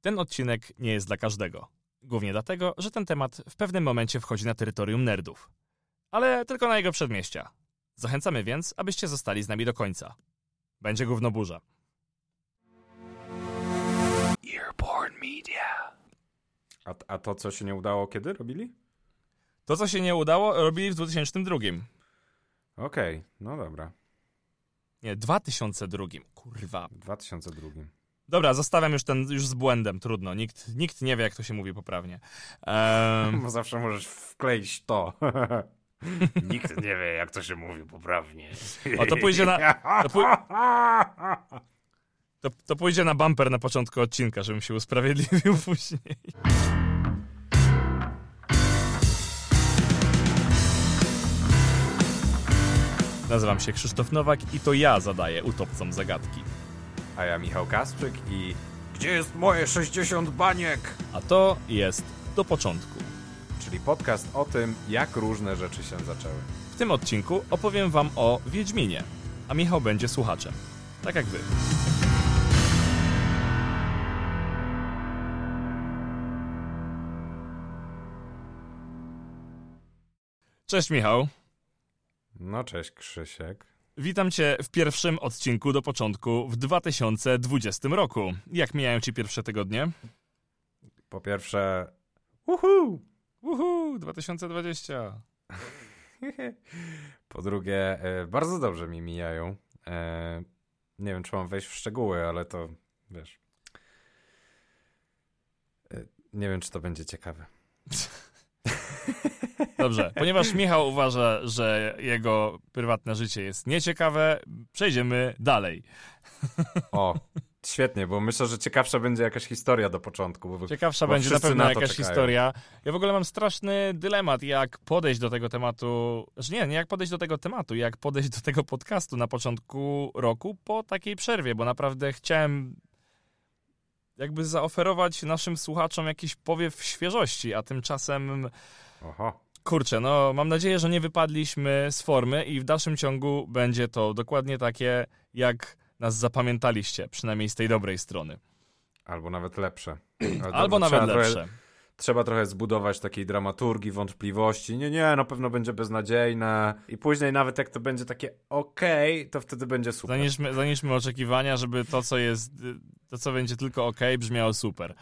Ten odcinek nie jest dla każdego. Głównie dlatego, że ten temat w pewnym momencie wchodzi na terytorium nerdów. Ale tylko na jego przedmieścia. Zachęcamy więc, abyście zostali z nami do końca. Będzie gówno burza. Earborn Media. A, a to, co się nie udało, kiedy robili? To, co się nie udało, robili w 2002. Okej, no dobra. Nie, 2002. Kurwa. W 2002. Dobra, zostawiam już ten, już z błędem, trudno. Nikt, nikt nie wie, jak to się mówi poprawnie. Ehm, Bo zawsze możesz wkleić to. Nikt nie wie, jak to się mówi poprawnie. O, to pójdzie na- to pój- to, to pójdzie na bumper na początku odcinka, żebym się usprawiedliwił później. Nazywam się Krzysztof Nowak i to ja zadaję utopcom zagadki. A ja Michał Kasprzyk i... Gdzie jest moje 60 baniek? A to jest do początku. Czyli podcast o tym, jak różne rzeczy się zaczęły. W tym odcinku opowiem wam o Wiedźminie, a Michał będzie słuchaczem. Tak jak wy. Cześć Michał. No cześć Krzysiek. Witam cię w pierwszym odcinku do początku w 2020 roku. Jak mijają ci pierwsze tygodnie? Po pierwsze... Uhu! Uhu, 2020. Po drugie, e, bardzo dobrze mi mijają. E, nie wiem, czy mam wejść w szczegóły, ale to wiesz. E, nie wiem, czy to będzie ciekawe. Dobrze, ponieważ Michał uważa, że jego prywatne życie jest nieciekawe, przejdziemy dalej. O, świetnie, bo myślę, że ciekawsza będzie jakaś historia do początku. Bo Ciekawsza bo będzie na pewno na jakaś czekają. historia. Ja w ogóle mam straszny dylemat, jak podejść do tego tematu. Znaczy nie, nie jak podejść do tego tematu, jak podejść do tego podcastu na początku roku po takiej przerwie, bo naprawdę chciałem jakby zaoferować naszym słuchaczom jakiś powiew świeżości, a tymczasem Oho. kurczę, no mam nadzieję, że nie wypadliśmy z formy i w dalszym ciągu będzie to dokładnie takie, jak nas zapamiętaliście, przynajmniej z tej dobrej strony. Albo nawet lepsze. Albo nawet lepsze. Trochę, trzeba trochę zbudować takiej dramaturgii, wątpliwości. Nie, nie, na pewno będzie beznadziejne. I później nawet jak to będzie takie okej, to wtedy będzie super. Zaniżmy, zaniżmy oczekiwania, żeby to, co jest, to, co będzie tylko ok, brzmiało super.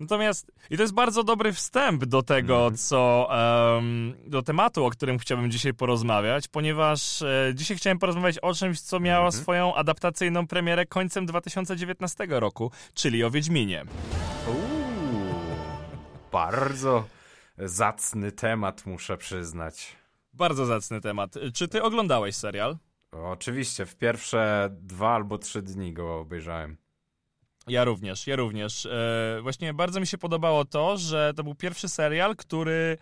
Natomiast, i to jest bardzo dobry wstęp do tego, Mhm. co, em, do tematu, o którym chciałbym dzisiaj porozmawiać, ponieważ e, dzisiaj chciałem porozmawiać o czymś, co miało Mhm. swoją adaptacyjną premierę końcem 2019 roku, czyli o Wiedźminie. Uuu, bardzo zacny temat, muszę przyznać. Bardzo zacny temat. Czy ty oglądałeś serial? Oczywiście, w pierwsze dwa albo trzy dni go obejrzałem. Ja również, ja również. E, właśnie bardzo mi się podobało to, że to był pierwszy serial, który,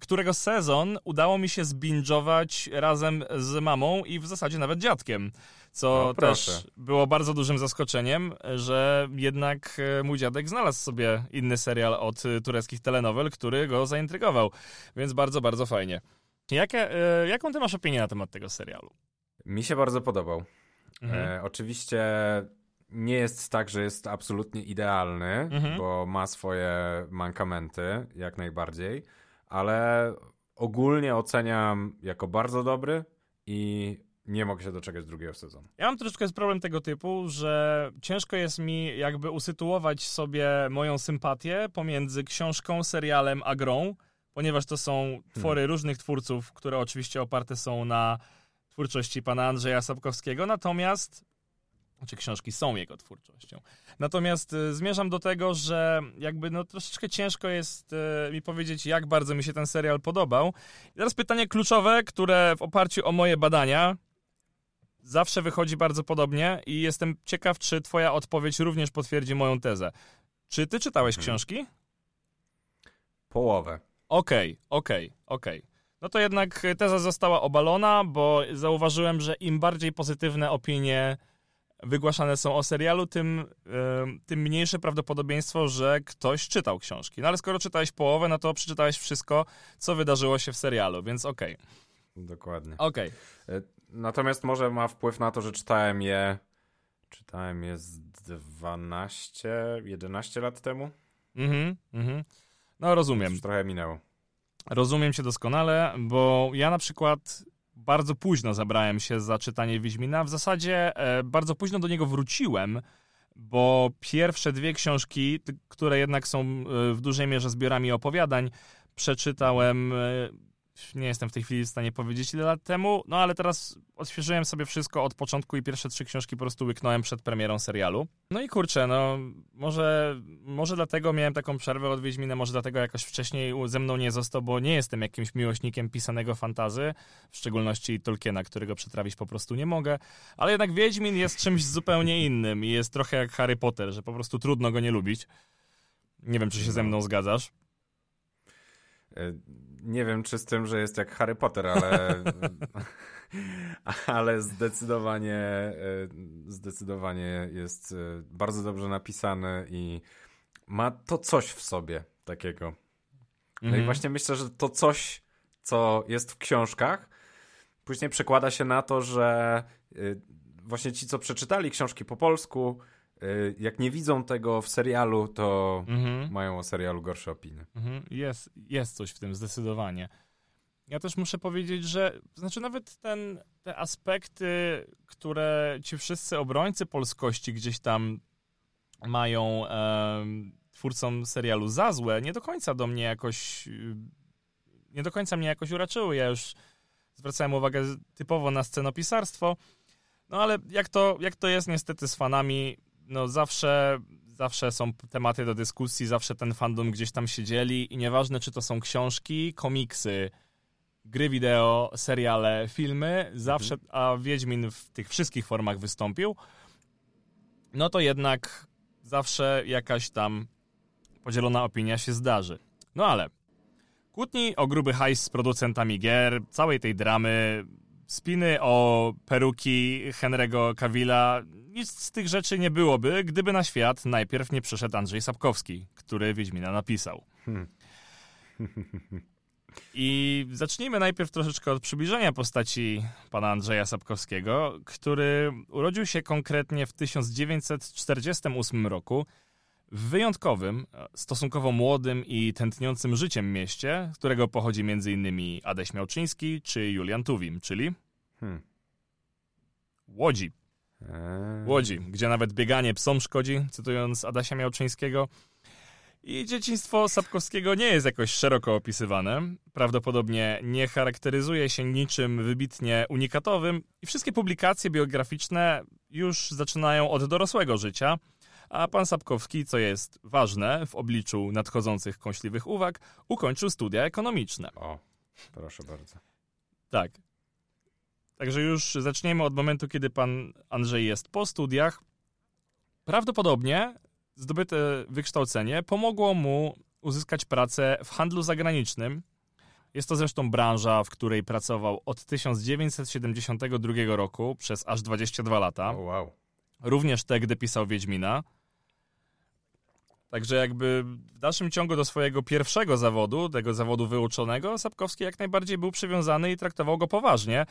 którego sezon udało mi się zbingować razem z mamą i w zasadzie nawet dziadkiem. Co O, proszę. też było bardzo dużym zaskoczeniem, że jednak e, mój dziadek znalazł sobie inny serial od tureckich telenowel, który go zaintrygował. Więc bardzo, bardzo fajnie. Jakie, e, jaką ty masz opinię na temat tego serialu? Mi się bardzo podobał. Mhm. E, oczywiście nie jest tak, że jest absolutnie idealny, Mhm. bo ma swoje mankamenty, jak najbardziej, ale ogólnie oceniam jako bardzo dobry i nie mogę się doczekać drugiego sezonu. Ja mam troszeczkę problem tego typu, że ciężko jest mi jakby usytuować sobie moją sympatię pomiędzy książką, serialem a grą, ponieważ to są twory różnych twórców, które oczywiście oparte są na twórczości pana Andrzeja Sapkowskiego, natomiast znaczy książki są jego twórczością. Natomiast y, zmierzam do tego, że jakby no troszeczkę ciężko jest y, mi powiedzieć, jak bardzo mi się ten serial podobał. I teraz pytanie kluczowe, które w oparciu o moje badania zawsze wychodzi bardzo podobnie i jestem ciekaw, czy twoja odpowiedź również potwierdzi moją tezę. Czy ty czytałeś Mhm. książki? Połowę. Okej, okej, okej. No to jednak teza została obalona, bo zauważyłem, że im bardziej pozytywne opinie wygłaszane są o serialu, tym, tym mniejsze prawdopodobieństwo, że ktoś czytał książki. No ale skoro czytałeś połowę, no to przeczytałeś wszystko, co wydarzyło się w serialu, więc okej. Dokładnie. Okej. E, Natomiast może ma wpływ na to, że czytałem je Czytałem je z 12, 11 lat temu. Mhm, mhm. No rozumiem. Już trochę minęło. Rozumiem cię doskonale, bo ja na przykład bardzo późno zabrałem się za czytanie Wiedźmina. W zasadzie e, bardzo późno do niego wróciłem, bo pierwsze dwie książki, które jednak są e, w dużej mierze zbiorami opowiadań, przeczytałem. E, nie jestem w tej chwili w stanie powiedzieć ile lat temu, no ale teraz odświeżyłem sobie wszystko od początku i pierwsze trzy książki po prostu łyknąłem przed premierą serialu. No i kurczę, no może, może dlatego miałem taką przerwę od Wiedźmina, może dlatego jakoś wcześniej ze mną nie został, bo nie jestem jakimś miłośnikiem pisanego fantazy, w szczególności Tolkiena, którego przetrawić po prostu nie mogę, ale jednak Wiedźmin jest czymś zupełnie innym i jest trochę jak Harry Potter, że po prostu trudno go nie lubić. Nie wiem, czy się ze mną zgadzasz. E, Nie wiem, czy z tym, że jest jak Harry Potter, ale, ale zdecydowanie, e, zdecydowanie jest e, bardzo dobrze napisany i ma to coś w sobie takiego. No i Mhm. właśnie myślę, że to coś, co jest w książkach, później przekłada się na to, że y, właśnie ci, co przeczytali książki po polsku, jak nie widzą tego w serialu, to Mhm. mają o serialu gorsze opinie. Mhm, Jest, jest coś w tym zdecydowanie. Ja też muszę powiedzieć, że znaczy nawet ten, te aspekty, które ci wszyscy obrońcy polskości gdzieś tam mają em, twórcom serialu za złe, nie do końca do mnie jakoś y, nie do końca mnie jakoś uraczyły. Ja już zwracałem uwagę typowo na scenopisarstwo, no ale jak to, jak to jest niestety z fanami, no zawsze, zawsze są tematy do dyskusji, zawsze ten fandom gdzieś tam się dzieli i nieważne czy to są książki, komiksy, gry wideo, seriale, filmy, zawsze, a Wiedźmin w tych wszystkich formach wystąpił, no to jednak zawsze jakaś tam podzielona opinia się zdarzy. No ale kłótni o gruby hajs z producentami gier, całej tej dramy, spiny o peruki Henry'ego Cavilla, nic z tych rzeczy nie byłoby, gdyby na świat najpierw nie przyszedł Andrzej Sapkowski, który Wiedźmina napisał. Hmm. I zacznijmy najpierw troszeczkę od przybliżenia postaci pana Andrzeja Sapkowskiego, który urodził się konkretnie w 1948 roku w wyjątkowym, e, stosunkowo młodym i tętniącym życiem mieście, z którego pochodzi m.in. Adaś Miałczyński czy Julian Tuwim, czyli Hmm. Łodzi. Eee, Łodzi, gdzie nawet bieganie psom szkodzi, cytując Adasia Miałczyńskiego. I dzieciństwo Sapkowskiego nie jest jakoś szeroko opisywane. Prawdopodobnie nie charakteryzuje się niczym wybitnie unikatowym i wszystkie publikacje biograficzne już zaczynają od dorosłego życia, a pan Sapkowski, co jest ważne w obliczu nadchodzących kąśliwych uwag, ukończył studia ekonomiczne. O, proszę bardzo. Tak. Także już zaczniemy od momentu, kiedy pan Andrzej jest po studiach. Prawdopodobnie zdobyte wykształcenie pomogło mu uzyskać pracę w handlu zagranicznym. Jest to zresztą branża, w której pracował od 1972 roku przez aż 22 lata. O, wow. Również te, gdy pisał Wiedźmina. Także jakby w dalszym ciągu do swojego pierwszego zawodu, tego zawodu wyuczonego, Sapkowski jak najbardziej był przywiązany i traktował go poważnie.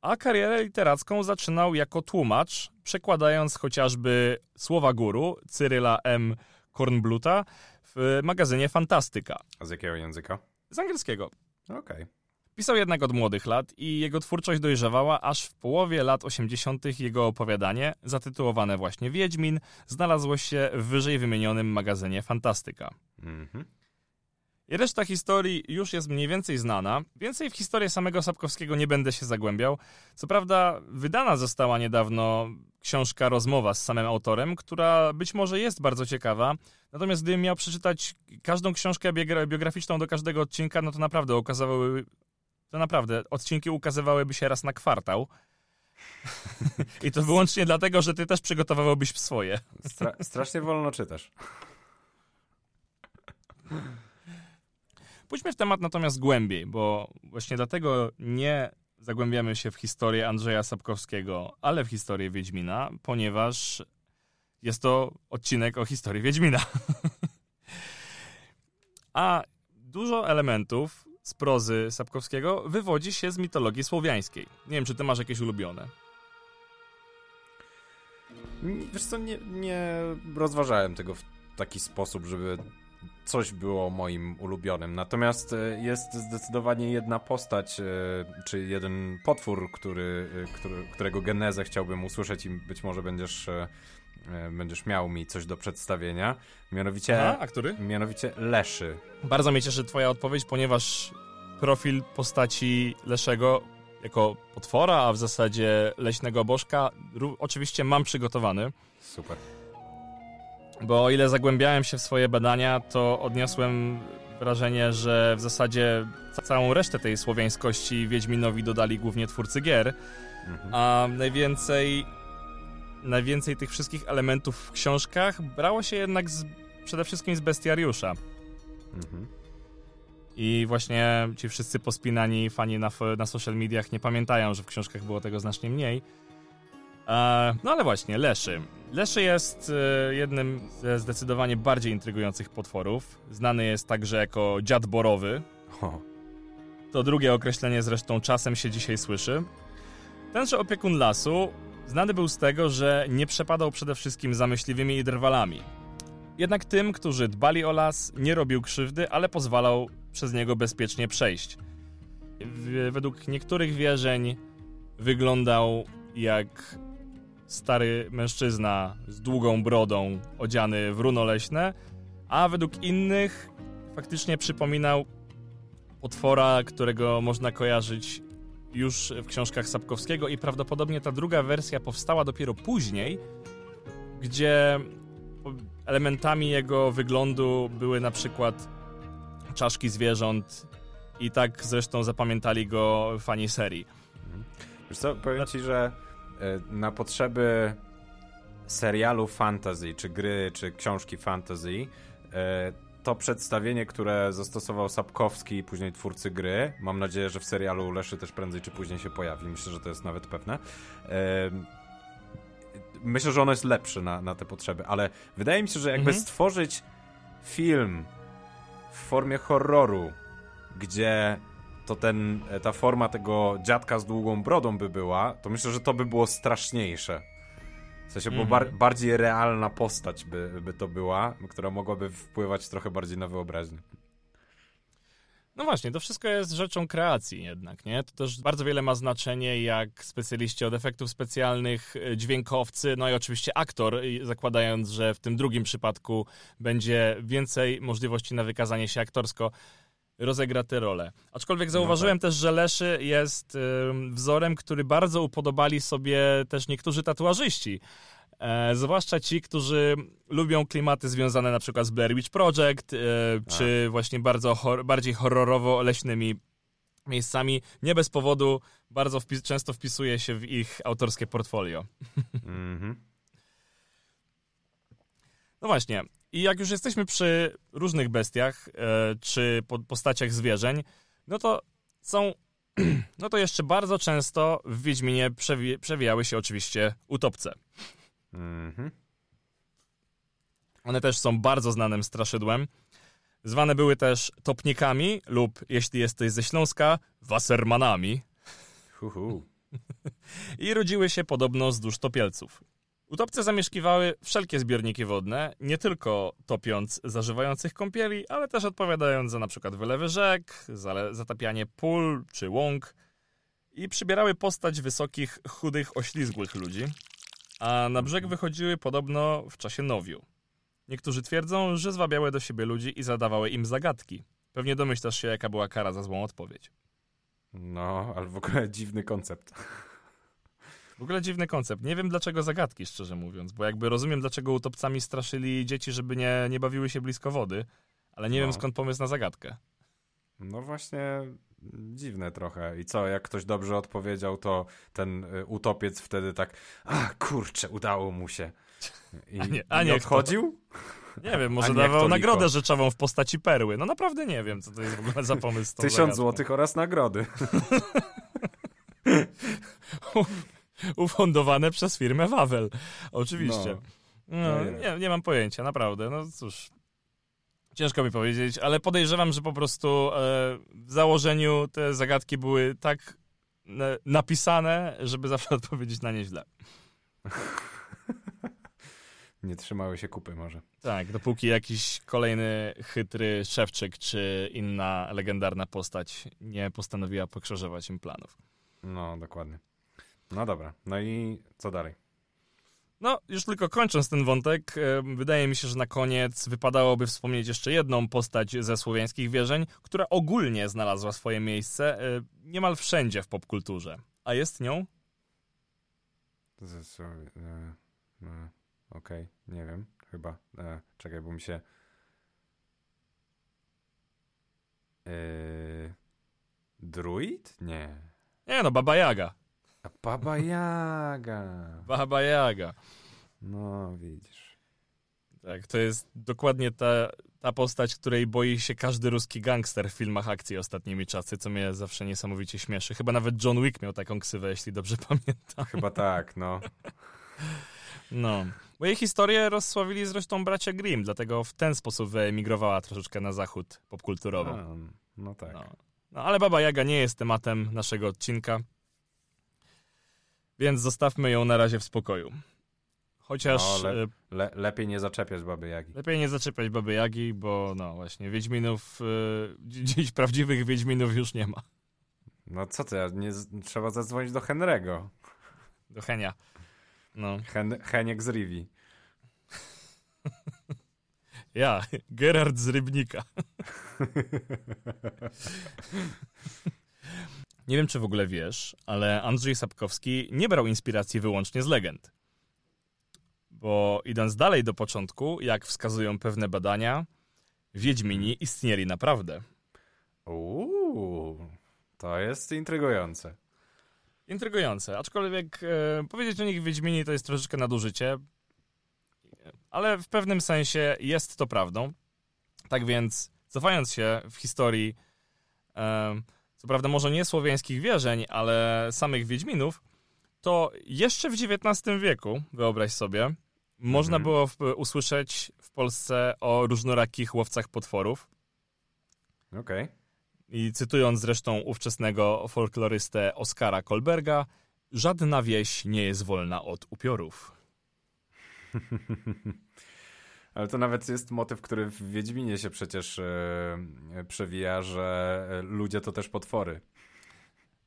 A karierę literacką zaczynał jako tłumacz, przekładając chociażby słowa guru Cyryla M. Kornbluta w magazynie Fantastyka A z jakiego języka? z angielskiego. Okej. Pisał jednak od młodych lat i jego twórczość dojrzewała, aż w połowie lat 80. jego opowiadanie, zatytułowane właśnie Wiedźmin, znalazło się w wyżej wymienionym magazynie Fantastyka. Mhm. I reszta historii już jest mniej więcej znana. Więcej w historię samego Sapkowskiego nie będę się zagłębiał. Co prawda, wydana została niedawno książka Rozmowa z samym autorem, która być może jest bardzo ciekawa. Natomiast gdybym miał przeczytać każdą książkę biogra- biograficzną do każdego odcinka, no to naprawdę ukazywały. To naprawdę, odcinki ukazywałyby się raz na kwartał. I to wyłącznie dlatego, że ty też przygotowywałbyś swoje. Stra strasznie wolno czytasz. Pójdźmy w temat natomiast głębiej, bo właśnie dlatego nie zagłębiamy się w historię Andrzeja Sapkowskiego, ale w historię Wiedźmina, ponieważ jest to odcinek o historii Wiedźmina. A dużo elementów z prozy Sapkowskiego wywodzi się z mitologii słowiańskiej. Nie wiem, czy ty masz jakieś ulubione. Wiesz co, nie, nie rozważałem tego w taki sposób, żeby coś było moim ulubionym. Natomiast e, jest zdecydowanie jedna postać, e, czy jeden potwór, który, e, który, którego genezę chciałbym usłyszeć i być może będziesz, będziesz miał mi coś do przedstawienia. Mianowicie, A, a który? mianowicie Leszy. Bardzo mnie cieszy twoja odpowiedź, ponieważ profil postaci Leszego jako potwora, a w zasadzie leśnego bożka ró- oczywiście mam przygotowany. Super. Bo o ile zagłębiałem się w swoje badania, to odniosłem wrażenie, że w zasadzie ca- całą resztę tej słowiańskości Wiedźminowi dodali głównie twórcy gier, Mhm. a najwięcej, najwięcej tych wszystkich elementów w książkach brało się jednak z, przede wszystkim z bestiariusza. Mhm. I właśnie ci wszyscy pospinani fani na, na social mediach nie pamiętają, że w książkach było tego znacznie mniej. E, no ale właśnie, Leszy. Leszy jest e, jednym ze zdecydowanie bardziej intrygujących potworów. Znany jest także jako dziad borowy. O, To drugie określenie zresztą czasem się dzisiaj słyszy. Tenże opiekun lasu znany był z tego, że nie przepadał przede wszystkim za myśliwymi i drwalami. Jednak tym, którzy dbali o las, nie robił krzywdy, ale pozwalał przez niego bezpiecznie przejść. Według niektórych wierzeń wyglądał jak stary mężczyzna z długą brodą, odziany w runo leśne, a według innych faktycznie przypominał potwora, którego można kojarzyć już w książkach Sapkowskiego i prawdopodobnie ta druga wersja powstała dopiero później, gdzie elementami jego wyglądu były na przykład czaszki zwierząt i tak zresztą zapamiętali go fani serii. Wiesz co, powiem ci, że e, na potrzeby serialu fantasy, czy gry, czy książki fantasy, e, to przedstawienie, które zastosował Sapkowski i później twórcy gry, mam nadzieję, że w serialu Leszy też prędzej czy później się pojawi, myślę, że to jest nawet pewne. Myślę, że ono jest lepsze na, na te potrzeby, ale wydaje mi się, że jakby Mhm. stworzyć film w formie horroru, gdzie to ten, e, ta forma tego dziadka z długą brodą by była, to myślę, że to by było straszniejsze. W sensie, bo Mhm. bar bardziej realna postać by, by to była, która mogłaby wpływać trochę bardziej na wyobraźnię. No właśnie, to wszystko jest rzeczą kreacji jednak, nie? To też bardzo wiele ma znaczenie, jak specjaliści od efektów specjalnych, e, dźwiękowcy, no i oczywiście aktor, zakładając, że w tym drugim przypadku będzie więcej możliwości na wykazanie się aktorsko, rozegra tę rolę. Aczkolwiek zauważyłem też, że Leszy jest wzorem, który bardzo upodobali sobie też niektórzy tatuażyści. E, zwłaszcza ci, którzy lubią klimaty związane na przykład z Blair Witch Project, e, czy właśnie bardzo hor- bardziej horrorowo-leśnymi miejscami. Nie bez powodu bardzo wpis- często wpisuje się w ich autorskie portfolio. Mhm. No właśnie. I jak już jesteśmy przy różnych bestiach, e, czy po, postaciach zwierzeń, no to są, no to jeszcze bardzo często w Wiedźminie przewi- przewijały się oczywiście utopce. Mhm. One też są bardzo znanym straszydłem. Zwane były też topnikami lub, jeśli jesteś ze Śląska, wasermanami Huhu. i rodziły się podobno wzdłuż topielców. Utopce zamieszkiwały wszelkie zbiorniki wodne, nie tylko topiąc zażywających kąpieli, ale też odpowiadając za przykład wylewy rzek, za zatapianie pól czy łąk i przybierały postać wysokich, chudych, oślizgłych ludzi, a na brzeg wychodziły podobno w czasie nowiu. Niektórzy twierdzą, że zwabiały do siebie ludzi i zadawały im zagadki. Pewnie domyślasz się, jaka była kara za złą odpowiedź. No, ale w ogóle dziwny koncept. W ogóle dziwny koncept. Nie wiem dlaczego zagadki, szczerze mówiąc, bo jakby rozumiem, dlaczego utopcami straszyli dzieci, żeby nie, nie bawiły się blisko wody, ale nie No. wiem skąd pomysł na zagadkę. No właśnie dziwne trochę. I co, jak ktoś dobrze odpowiedział, to ten y, utopiec wtedy tak, a kurczę, udało mu się. I, A nie- a to- odchodził? Nie wiem, może dawał nagrodę rzeczową w postaci perły. No naprawdę nie wiem, co to jest w ogóle za pomysł. Tysiąc złotych oraz nagrody. Ufundowane przez firmę Wawel. Oczywiście. No. No, nie, nie mam pojęcia, naprawdę. No cóż. Ciężko mi powiedzieć, ale podejrzewam, że po prostu e, w założeniu te zagadki były tak napisane, żeby zawsze odpowiedzieć na nie źle. Nie trzymały się kupy może. Tak, dopóki jakiś kolejny chytry szewczyk czy inna legendarna postać nie postanowiła pokrzyżować im planów. No, dokładnie. No dobra, no i co dalej? No, już tylko kończąc ten wątek, e, wydaje mi się, że na koniec wypadałoby wspomnieć jeszcze jedną postać ze słowiańskich wierzeń, która ogólnie znalazła swoje miejsce e, niemal wszędzie w popkulturze. A jest nią? E, Okej, nie wiem, chyba. Czekaj, bo mi się... Druid? Nie. Nie no, Baba Jaga. A Baba Jaga. Baba Jaga. No, widzisz. Tak, to jest dokładnie ta, ta postać, której boi się każdy ruski gangster w filmach akcji ostatnimi czasy, co mnie zawsze niesamowicie śmieszy. Chyba nawet John Wick miał taką ksywę, jeśli dobrze pamiętam. Chyba tak, no. No. Bo jej historię rozsławili zresztą bracia Grimm, dlatego w ten sposób wyemigrowała troszeczkę na zachód popkulturowo. A, no tak. No. no ale Baba Jaga nie jest tematem naszego odcinka, więc zostawmy ją na razie w spokoju. Chociaż No, ale- e, Le, lepiej nie zaczepiać Baby Jagi. lepiej nie zaczepiać Baby Jagi, bo no właśnie, Wiedźminów, e, dziś prawdziwych Wiedźminów już nie ma. No co ty, nie, trzeba zadzwonić do Henry'ego. Do Henia. No. Hen, Heniek z Rivi. Ja, Gerard z Rybnika. Nie wiem, czy w ogóle wiesz, ale Andrzej Sapkowski nie brał inspiracji wyłącznie z legend. Bo idąc dalej do początku, jak wskazują pewne badania, Wiedźmini istnieli naprawdę. Uuu, to jest intrygujące. Intrygujące, aczkolwiek e, powiedzieć o nich Wiedźmini to jest troszeczkę nadużycie, ale w pewnym sensie jest to prawdą. Tak więc, cofając się w historii, e, co prawda może nie słowiańskich wierzeń, ale samych Wiedźminów, to jeszcze w XIX wieku, wyobraź sobie, można Mhm. było w, usłyszeć w Polsce o różnorakich łowcach potworów. Okej. I cytując zresztą ówczesnego folklorystę Oskara Kolberga, żadna wieś nie jest wolna od upiorów. Ale to nawet jest motyw, który w Wiedźminie się przecież e, przewija, że e, ludzie to też potwory.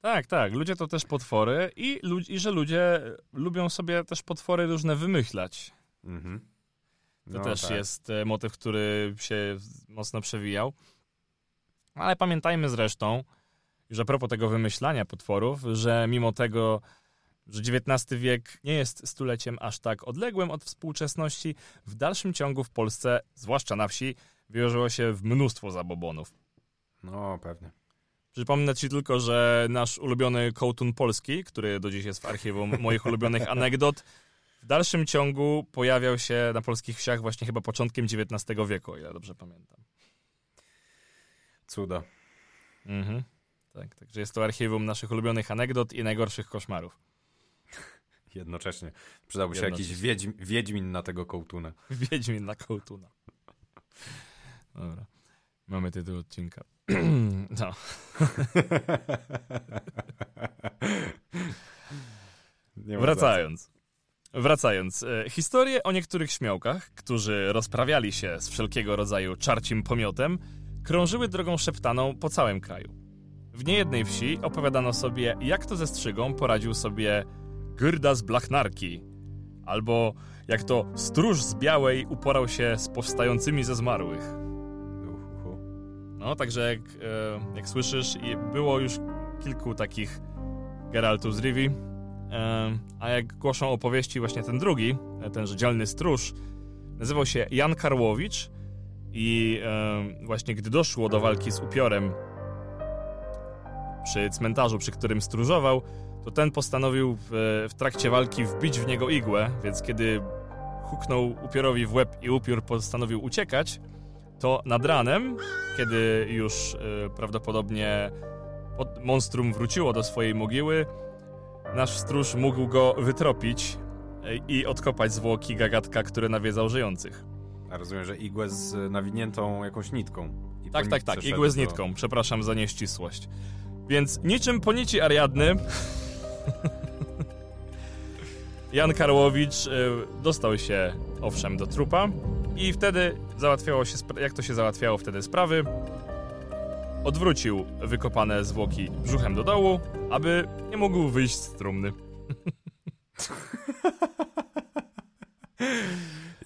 Tak, tak, ludzie to też potwory i, i że ludzie lubią sobie też potwory różne wymyślać. Mhm. To No też tak. jest motyw, który się mocno przewijał. Ale pamiętajmy zresztą, już a propos tego wymyślania potworów, że mimo tego, że XIX wiek nie jest stuleciem aż tak odległym od współczesności, w dalszym ciągu w Polsce, zwłaszcza na wsi, wyłożyło się w mnóstwo zabobonów. No, pewnie. Przypomnę ci tylko, że nasz ulubiony kołtun polski, który do dziś jest w archiwum moich ulubionych anegdot, w dalszym ciągu pojawiał się na polskich wsiach właśnie chyba początkiem XIX wieku, o ile dobrze pamiętam. Cudo. Mhm. Tak, także jest to archiwum naszych ulubionych anegdot i najgorszych koszmarów. Jednocześnie. Przydałby się jakiś wiedźm, wiedźmin na tego kołtuna. Wiedźmin na kołtuna. Dobra. Mamy tytuł odcinka. no. Wracając. Wracając. E, historie o niektórych śmiałkach, którzy rozprawiali się z wszelkiego rodzaju czarcim pomiotem, krążyły drogą szeptaną po całym kraju. W niejednej wsi opowiadano sobie, jak to ze strzygą poradził sobie Gyrda z Blachnarki, albo jak to stróż z Białej uporał się z powstającymi ze zmarłych. No, także jak, e, jak słyszysz, było już kilku takich Geraltów z Rivi, e, a jak głoszą opowieści właśnie ten drugi, e, tenże dzielny stróż, nazywał się Jan Karłowicz i e, właśnie gdy doszło do walki z upiorem przy cmentarzu, przy którym stróżował, to ten postanowił w, w trakcie walki wbić w niego igłę, więc kiedy huknął upiorowi w łeb i upiór postanowił uciekać, to nad ranem, kiedy już e, prawdopodobnie pod, monstrum wróciło do swojej mogiły, nasz stróż mógł go wytropić e, i odkopać zwłoki gagatka, który nawiedzał żyjących. A rozumiem, że igłę z nawiniętą jakąś nitką. Tak, tak, tak, szedł igłę z nitką, przepraszam za nieścisłość. Więc niczym po nici Ariadny Jan Karłowicz e, dostał się owszem, do trupa i wtedy załatwiało się, jak to się załatwiało wtedy sprawy, odwrócił wykopane zwłoki brzuchem do dołu, aby nie mógł wyjść z trumny.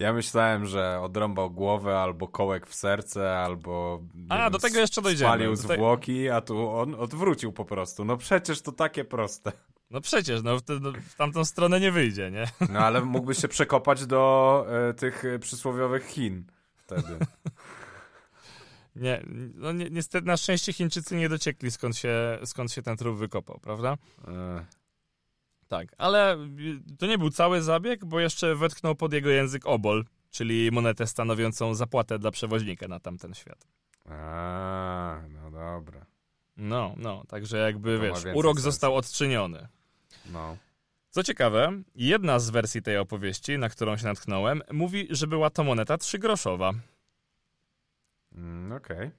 Ja myślałem, że odrąbał głowę albo kołek w serce, albo. A, do tego jeszcze dojdziemy. Spalił Do te- zwłoki, a tu on odwrócił po prostu. No przecież to takie proste. No przecież, no w, te, no, w tamtą stronę nie wyjdzie, nie? No ale mógłbyś się przekopać do e, tych e, przysłowiowych Chin wtedy. Nie, no ni niestety na szczęście Chińczycy nie dociekli skąd się, skąd się ten trup wykopał, prawda? E, Tak, ale y, to nie był cały zabieg, bo jeszcze wetknął pod jego język obol, czyli monetę stanowiącą zapłatę dla przewoźnika na tamten świat. a, no dobra. No, no, także jakby To wiesz, urok sensu. został odczyniony. No. Co ciekawe, jedna z wersji tej opowieści, na którą się natknąłem, mówi, że była to moneta trzygroszowa. Mm, Okej.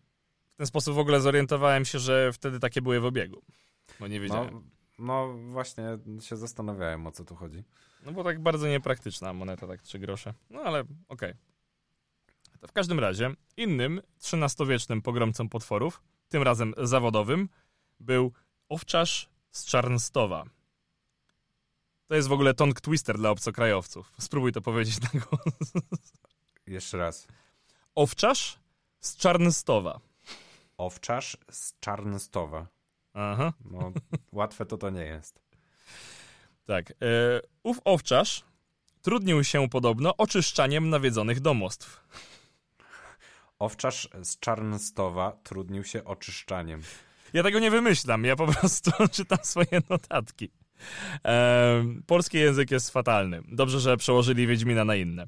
W ten sposób w ogóle zorientowałem się, że wtedy takie były w obiegu, bo nie wiedziałem. no właśnie się zastanawiałem o co tu chodzi. No bo tak bardzo niepraktyczna moneta, tak 3 grosze. No ale okej. To W każdym razie, innym XIII-wiecznym pogromcą potworów, tym razem zawodowym, był owczarz z Czarnstowa. To jest w ogóle tongue twister dla obcokrajowców. Spróbuj to powiedzieć na głos. Jeszcze raz. Owczarz z Czarnstowa. Owczarz z Czarnstowa. Aha, No, łatwe to to nie jest. tak. E, ów owczarz trudnił się podobno oczyszczaniem nawiedzonych domostw. Owczarz z Czarnstowa trudnił się oczyszczaniem. Ja tego nie wymyślam, ja po prostu czytam swoje notatki. E, polski język jest fatalny. Dobrze, że przełożyli Wiedźmina na inne.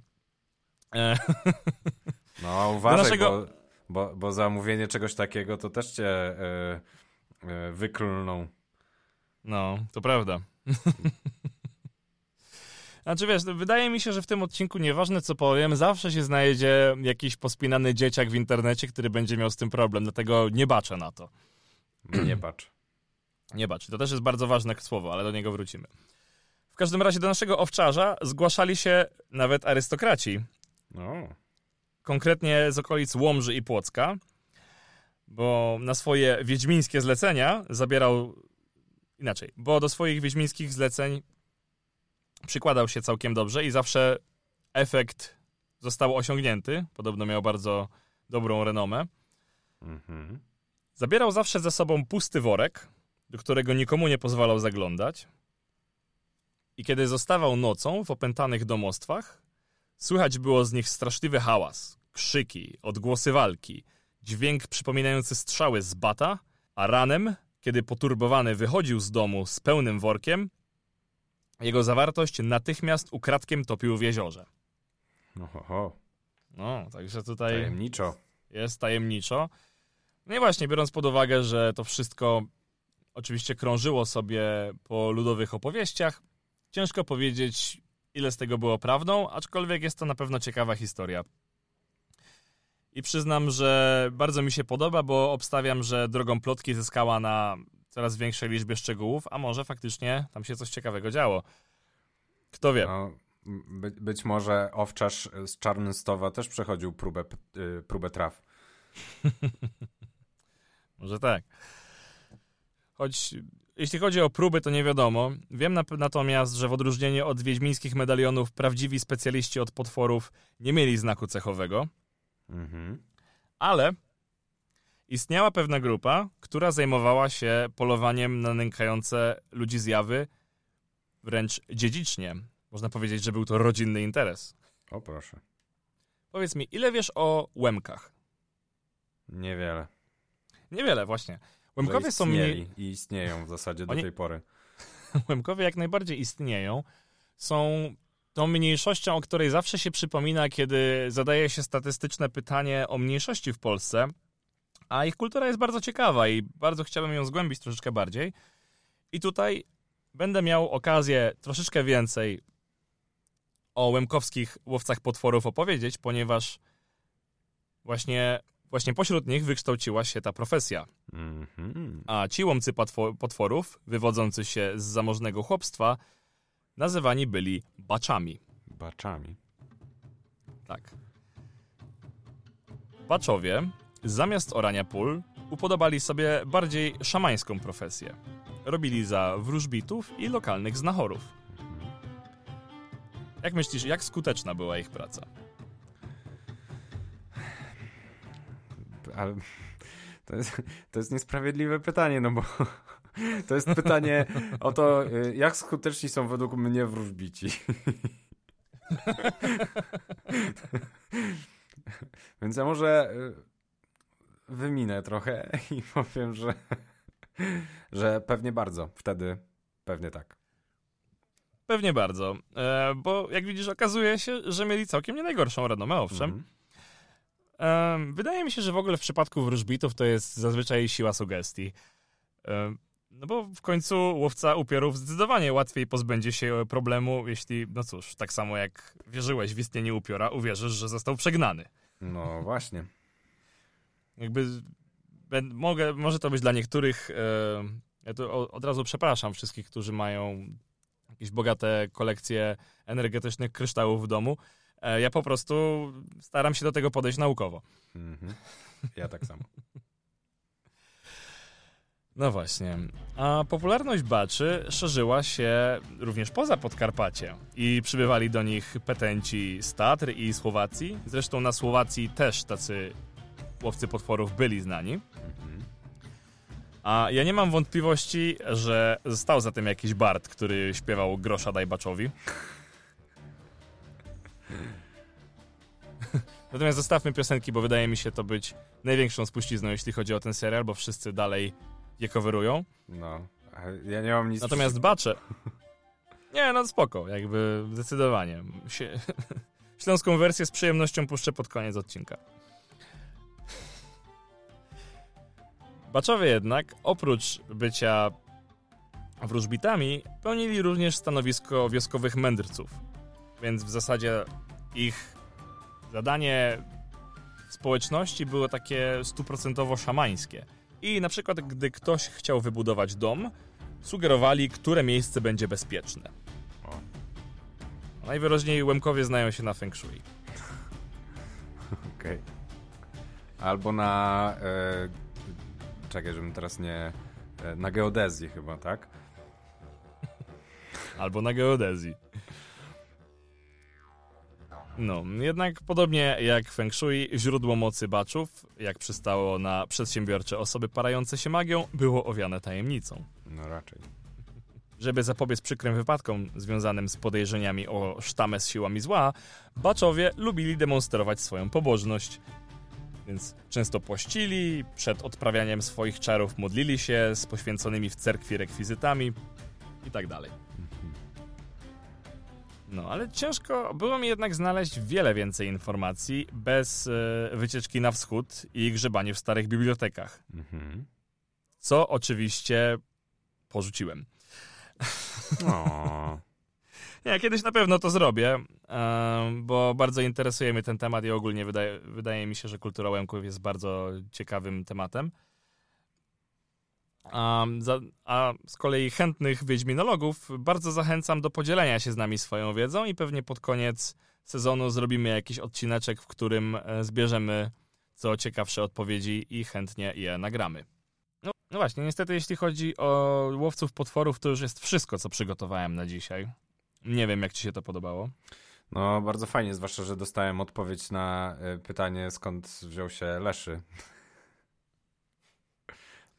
E, No uważaj, naszego- bo, bo, bo za mówienie czegoś takiego to też cię e, wyklną. no, to prawda. Znaczy wiesz, wydaje mi się, że w tym odcinku nieważne co powiem, zawsze się znajdzie jakiś pospinany dzieciak w internecie, który będzie miał z tym problem, dlatego nie baczę na to. Nie bacz. Nie bacz, to też jest bardzo ważne słowo, ale do niego wrócimy. W każdym razie do naszego owczarza zgłaszali się nawet arystokraci, No, konkretnie z okolic Łomży i Płocka, bo na swoje wiedźmińskie zlecenia zabierał inaczej, bo do swoich wiedźmińskich zleceń przykładał się całkiem dobrze i zawsze efekt został osiągnięty. Podobno miał bardzo dobrą renomę. mhm. Zabierał zawsze ze sobą pusty worek, do którego nikomu nie pozwalał zaglądać. I kiedy zostawał nocą w opętanych domostwach, słychać było z nich straszliwy hałas, krzyki, odgłosy walki, dźwięk przypominający strzały z bata, a ranem, kiedy poturbowany wychodził z domu z pełnym workiem, jego zawartość natychmiast ukradkiem topił w jeziorze. No, ho, ho. No, także tutaj Tajemniczo. jest tajemniczo. No i właśnie, biorąc pod uwagę, że to wszystko oczywiście krążyło sobie po ludowych opowieściach, ciężko powiedzieć, ile z tego było prawdą, aczkolwiek jest to na pewno ciekawa historia. I przyznam, że bardzo mi się podoba, bo obstawiam, że drogą plotki zyskała na coraz większej liczbie szczegółów, a może faktycznie tam się coś ciekawego działo. Kto wie? No, by, być może owczarz z Czarnstowa też przechodził próbę, y, próbę traw. Może tak. Choć jeśli chodzi o próby, to nie wiadomo. Wiem na, natomiast, że w odróżnieniu od wiedźmińskich medalionów, prawdziwi specjaliści od potworów nie mieli znaku cechowego, Mhm. ale istniała pewna grupa, która zajmowała się polowaniem na nękające ludzi zjawy wręcz dziedzicznie. Można powiedzieć, że był to rodzinny interes. O proszę. Powiedz mi, ile wiesz o łemkach? Niewiele. Niewiele, właśnie. Łemkowie są mniej... i istnieją w zasadzie do Oni- tej pory. Łemkowie jak najbardziej istnieją. Są tą mniejszością, o której zawsze się przypomina, kiedy zadaje się statystyczne pytanie o mniejszości w Polsce. A ich kultura jest bardzo ciekawa i bardzo chciałbym ją zgłębić troszeczkę bardziej. I tutaj będę miał okazję troszeczkę więcej o łemkowskich łowcach potworów opowiedzieć, ponieważ właśnie, właśnie pośród nich wykształciła się ta profesja. Mhm. A ci łomcy potwo- potworów, wywodzący się z zamożnego chłopstwa, nazywani byli baczami. Baczami. Tak. Baczowie zamiast orania pól upodobali sobie bardziej szamańską profesję. Robili za wróżbitów i lokalnych znachorów. Jak myślisz, jak skuteczna była ich praca? Ale to jest, to jest niesprawiedliwe pytanie, no bo to jest pytanie o to, y, jak skuteczni są według mnie wróżbici. Więc ja może y, wyminę trochę i powiem, że, że pewnie bardzo. Wtedy pewnie tak. Pewnie bardzo, e, bo jak widzisz, okazuje się, że mieli całkiem nie najgorszą renomę, owszem. Mhm. Em, Wydaje mi się, że w ogóle w przypadku wróżbitów to jest zazwyczaj siła sugestii. Em, No bo w końcu łowca upiorów zdecydowanie łatwiej pozbędzie się problemu, jeśli, no cóż, tak samo jak wierzyłeś w istnienie upiora, uwierzysz, że został przegnany. No właśnie. Jakby mogę, może to być dla niektórych. E, ja tu od razu przepraszam wszystkich, którzy mają jakieś bogate kolekcje energetycznych kryształów w domu. E, ja po prostu staram się do tego podejść naukowo. Mhm. Ja tak samo. No właśnie. A popularność baczy szerzyła się również poza Podkarpacie i przybywali do nich petenci z Tatr i Słowacji. Zresztą na Słowacji też tacy łowcy potworów byli znani. A ja nie mam wątpliwości, że stał za tym jakiś bard, który śpiewał grosza daj baczowi. Natomiast zostawmy piosenki, bo wydaje mi się to być największą spuścizną, jeśli chodzi o ten serial, bo wszyscy dalej je coverują. No. Ja nie mam nic Natomiast bacze... Nie, no spoko, jakby zdecydowanie. Sie... Śląską wersję z przyjemnością puszczę pod koniec odcinka. Baczowie jednak, oprócz bycia wróżbitami, pełnili również stanowisko wioskowych mędrców. Więc w zasadzie ich zadanie w społeczności było takie stuprocentowo szamańskie. I na przykład, gdy ktoś chciał wybudować dom, sugerowali, które miejsce będzie bezpieczne. Najwyraźniej Łemkowie znają się na Feng Shui. Okej. Albo na. E, czekaj, żebym teraz nie. E, na geodezji chyba, tak? Albo na geodezji. No, jednak podobnie jak Feng Shui, źródło mocy baczów, jak przystało na przedsiębiorcze osoby parające się magią, było owiane tajemnicą. No raczej. Żeby zapobiec przykrym wypadkom związanym z podejrzeniami o sztamę z siłami zła, baczowie lubili demonstrować swoją pobożność. Więc często pościli, przed odprawianiem swoich czarów modlili się z poświęconymi w cerkwi rekwizytami i tak. No, ale ciężko było mi jednak znaleźć wiele więcej informacji bez e, wycieczki na wschód i grzebanie w starych bibliotekach. Mhm. Co oczywiście porzuciłem. O. Nie, kiedyś na pewno to zrobię, em, bo bardzo interesuje mnie ten temat i ogólnie wydaje, wydaje mi się, że kultura Łemków jest bardzo ciekawym tematem. A, za, a z kolei chętnych wiedźminologów bardzo zachęcam do podzielenia się z nami swoją wiedzą i pewnie pod koniec sezonu zrobimy jakiś odcineczek, w którym e, zbierzemy co ciekawsze odpowiedzi i chętnie je nagramy. No, no właśnie, niestety jeśli chodzi o łowców potworów, to już jest wszystko, co przygotowałem na dzisiaj. Nie wiem, jak ci się to podobało. No, bardzo fajnie, zwłaszcza, że dostałem odpowiedź na e, pytanie, skąd wziął się Leszy.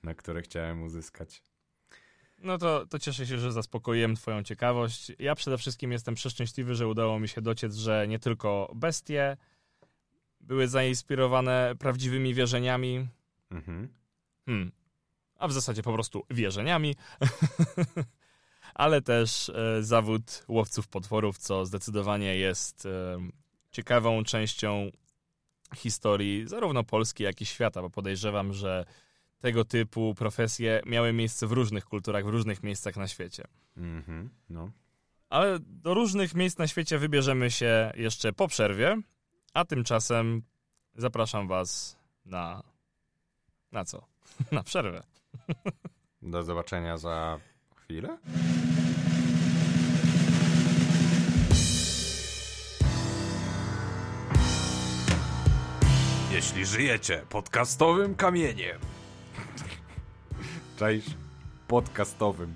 Na które chciałem uzyskać. No to, to cieszę się, że zaspokoiłem twoją ciekawość. Ja przede wszystkim jestem przeszczęśliwy, że udało mi się dociec, że nie tylko bestie były zainspirowane prawdziwymi wierzeniami, Mhm. hmm, a w zasadzie po prostu wierzeniami, ale też e, zawód łowców potworów, co zdecydowanie jest e, ciekawą częścią historii zarówno Polski, jak i świata, bo podejrzewam, że tego typu profesje miały miejsce w różnych kulturach, w różnych miejscach na świecie. Mhm. No. Ale do różnych miejsc na świecie wybierzemy się jeszcze po przerwie, a tymczasem zapraszam Was na. Na co? na przerwę. Do zobaczenia za chwilę. Jeśli żyjecie podcastowym kamieniem. Cześć. Podcastowym.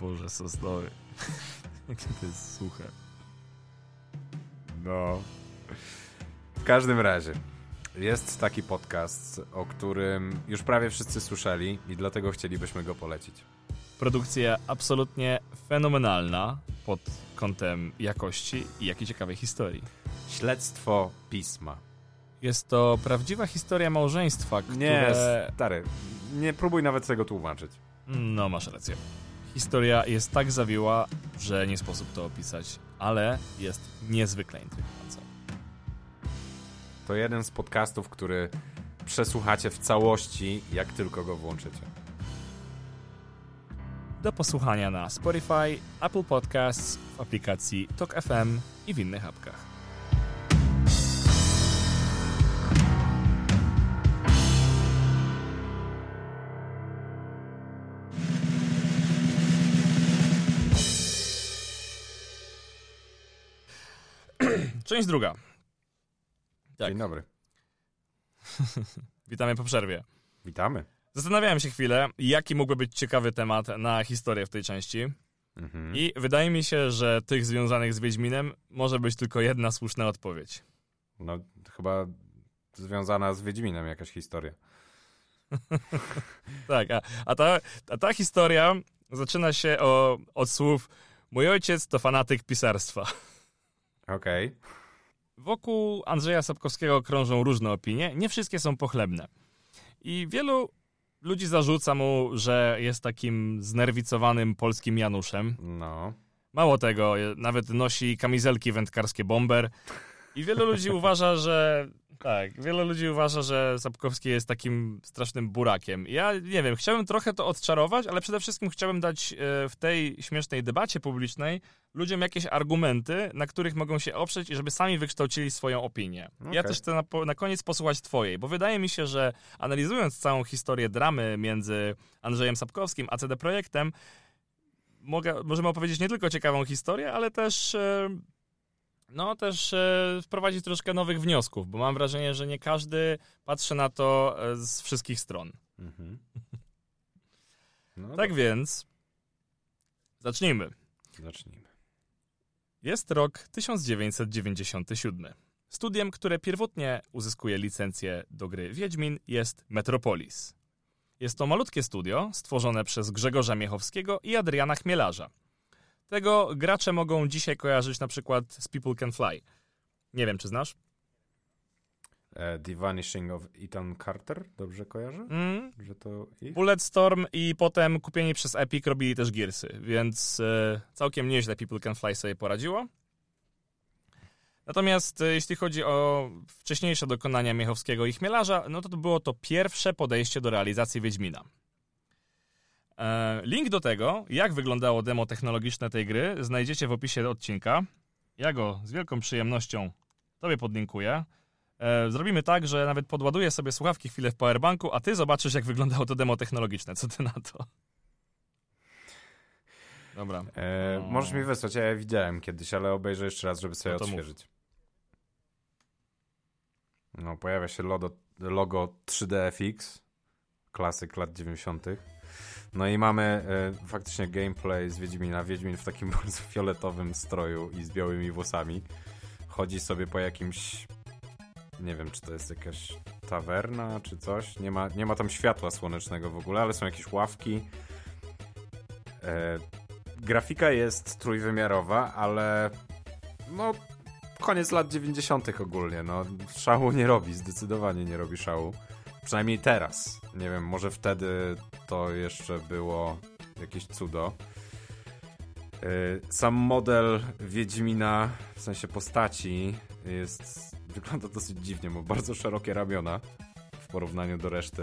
Boże, sosnowy. Jakie to jest suche. No. W każdym razie. Jest taki podcast, o którym już prawie wszyscy słyszeli i dlatego chcielibyśmy go polecić. Produkcja absolutnie fenomenalna pod kątem jakości i jakiej ciekawej historii. Śledztwo pisma. Jest to prawdziwa historia małżeństwa, które... Nie, stary. Nie próbuj nawet tego tłumaczyć. No, masz rację. Historia jest tak zawiła, że nie sposób to opisać, ale jest niezwykle intrygująca. To jeden z podcastów, który przesłuchacie w całości, jak tylko go włączycie. Do posłuchania na Spotify, Apple Podcasts, w aplikacji Talk FM i w innych apkach. Część druga. Tak. Dzień dobry. Witamy po przerwie. Witamy. Zastanawiałem się chwilę, jaki mógłby być ciekawy temat na historię w tej części. Mhm. I wydaje mi się, że tych związanych z Wiedźminem może być tylko jedna słuszna odpowiedź. No, chyba związana z Wiedźminem jakaś historia. Tak, a, a, ta, a ta historia zaczyna się o, od słów Mój ojciec to fanatyk pisarstwa. Okej. Wokół Andrzeja Sapkowskiego krążą różne opinie, nie wszystkie są pochlebne. I wielu ludzi zarzuca mu, że jest takim znerwicowanym polskim Januszem. No. Mało tego, nawet nosi kamizelki wędkarskie bomber. I wielu ludzi uważa, że. Tak, wielu ludzi uważa, że Sapkowski jest takim strasznym burakiem. Ja nie wiem, chciałbym trochę to odczarować, ale przede wszystkim chciałbym dać e, w tej śmiesznej debacie publicznej ludziom jakieś argumenty, na których mogą się oprzeć i żeby sami wykształcili swoją opinię. Ja Okej. też chcę na, na koniec posłuchać twojej, bo wydaje mi się, że analizując całą historię dramy między Andrzejem Sapkowskim a CD Projektem, mogę, możemy opowiedzieć nie tylko ciekawą historię, ale też e, no też e, wprowadzić troszkę nowych wniosków, bo mam wrażenie, że nie każdy patrzy na to e, z wszystkich stron. Mhm. No Tak więc zacznijmy. Zacznijmy. Jest rok 1997. Studiem, które pierwotnie uzyskuje licencję do gry Wiedźmin jest Metropolis. Jest to malutkie studio stworzone przez Grzegorza Miechowskiego i Adriana Chmielarza. Tego gracze mogą dzisiaj kojarzyć na przykład z People Can Fly. Nie wiem, czy znasz? E, The Vanishing of Ethan Carter, dobrze kojarzę? Mm, Że to ich? Bulletstorm i potem kupieni przez Epic robili też Gearsy, więc e, całkiem nieźle People Can Fly sobie poradziło. Natomiast e, jeśli chodzi o wcześniejsze dokonania Miechowskiego i Chmielarza, no to, to było to pierwsze podejście do realizacji Wiedźmina. E, link do tego, jak wyglądało demo technologiczne tej gry, znajdziecie w opisie odcinka. Ja go z wielką przyjemnością tobie podlinkuję. E, Zrobimy tak, że nawet podładuję sobie słuchawki chwilę w powerbanku, a ty zobaczysz, jak wyglądało to demo technologiczne. Co ty na to? Dobra. E. Możesz mi wysłać, ja je widziałem kiedyś, ale obejrzę jeszcze raz, żeby sobie No to mów. odświeżyć. No, pojawia się logo, logo 3DFX, klasyk lat 90. No i mamy e, faktycznie gameplay z Wiedźmina. Wiedźmin w takim bardzo fioletowym stroju i z białymi włosami. Chodzi sobie po jakimś. Nie wiem, czy to jest jakaś tawerna, czy coś. Nie ma, nie ma tam światła słonecznego w ogóle, ale są jakieś ławki. E, grafika jest trójwymiarowa, ale no koniec lat 90. ogólnie. No, szału nie robi, zdecydowanie nie robi szału. Przynajmniej teraz. Nie wiem, może wtedy to jeszcze było jakieś cudo. Yy, Sam model Wiedźmina, w sensie postaci, jest, wygląda dosyć dziwnie, ma bardzo szerokie ramiona w porównaniu do reszty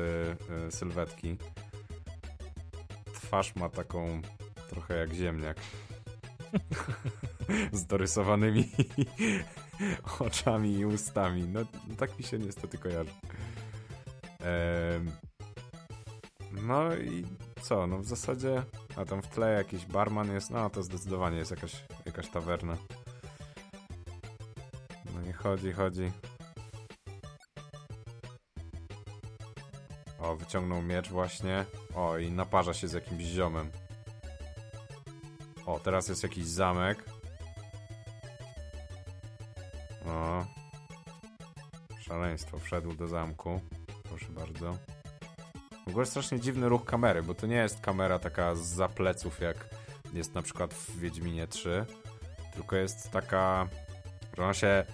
yy, sylwetki. Twarz ma taką trochę jak ziemniak. Z dorysowanymi oczami i ustami. No, tak mi się niestety kojarzy. No i co? No w zasadzie. A tam w tle jakiś barman jest. No to zdecydowanie jest jakaś, jakaś tawerna. No nie chodzi, chodzi. O, wyciągnął miecz właśnie. O, i naparza się z jakimś ziomem. O, teraz jest jakiś zamek. O. Szaleństwo, wszedł do zamku. Proszę bardzo. W ogóle strasznie dziwny ruch kamery, bo to nie jest kamera taka z pleców, jak jest na przykład w Wiedźminie 3, tylko jest taka, że ona się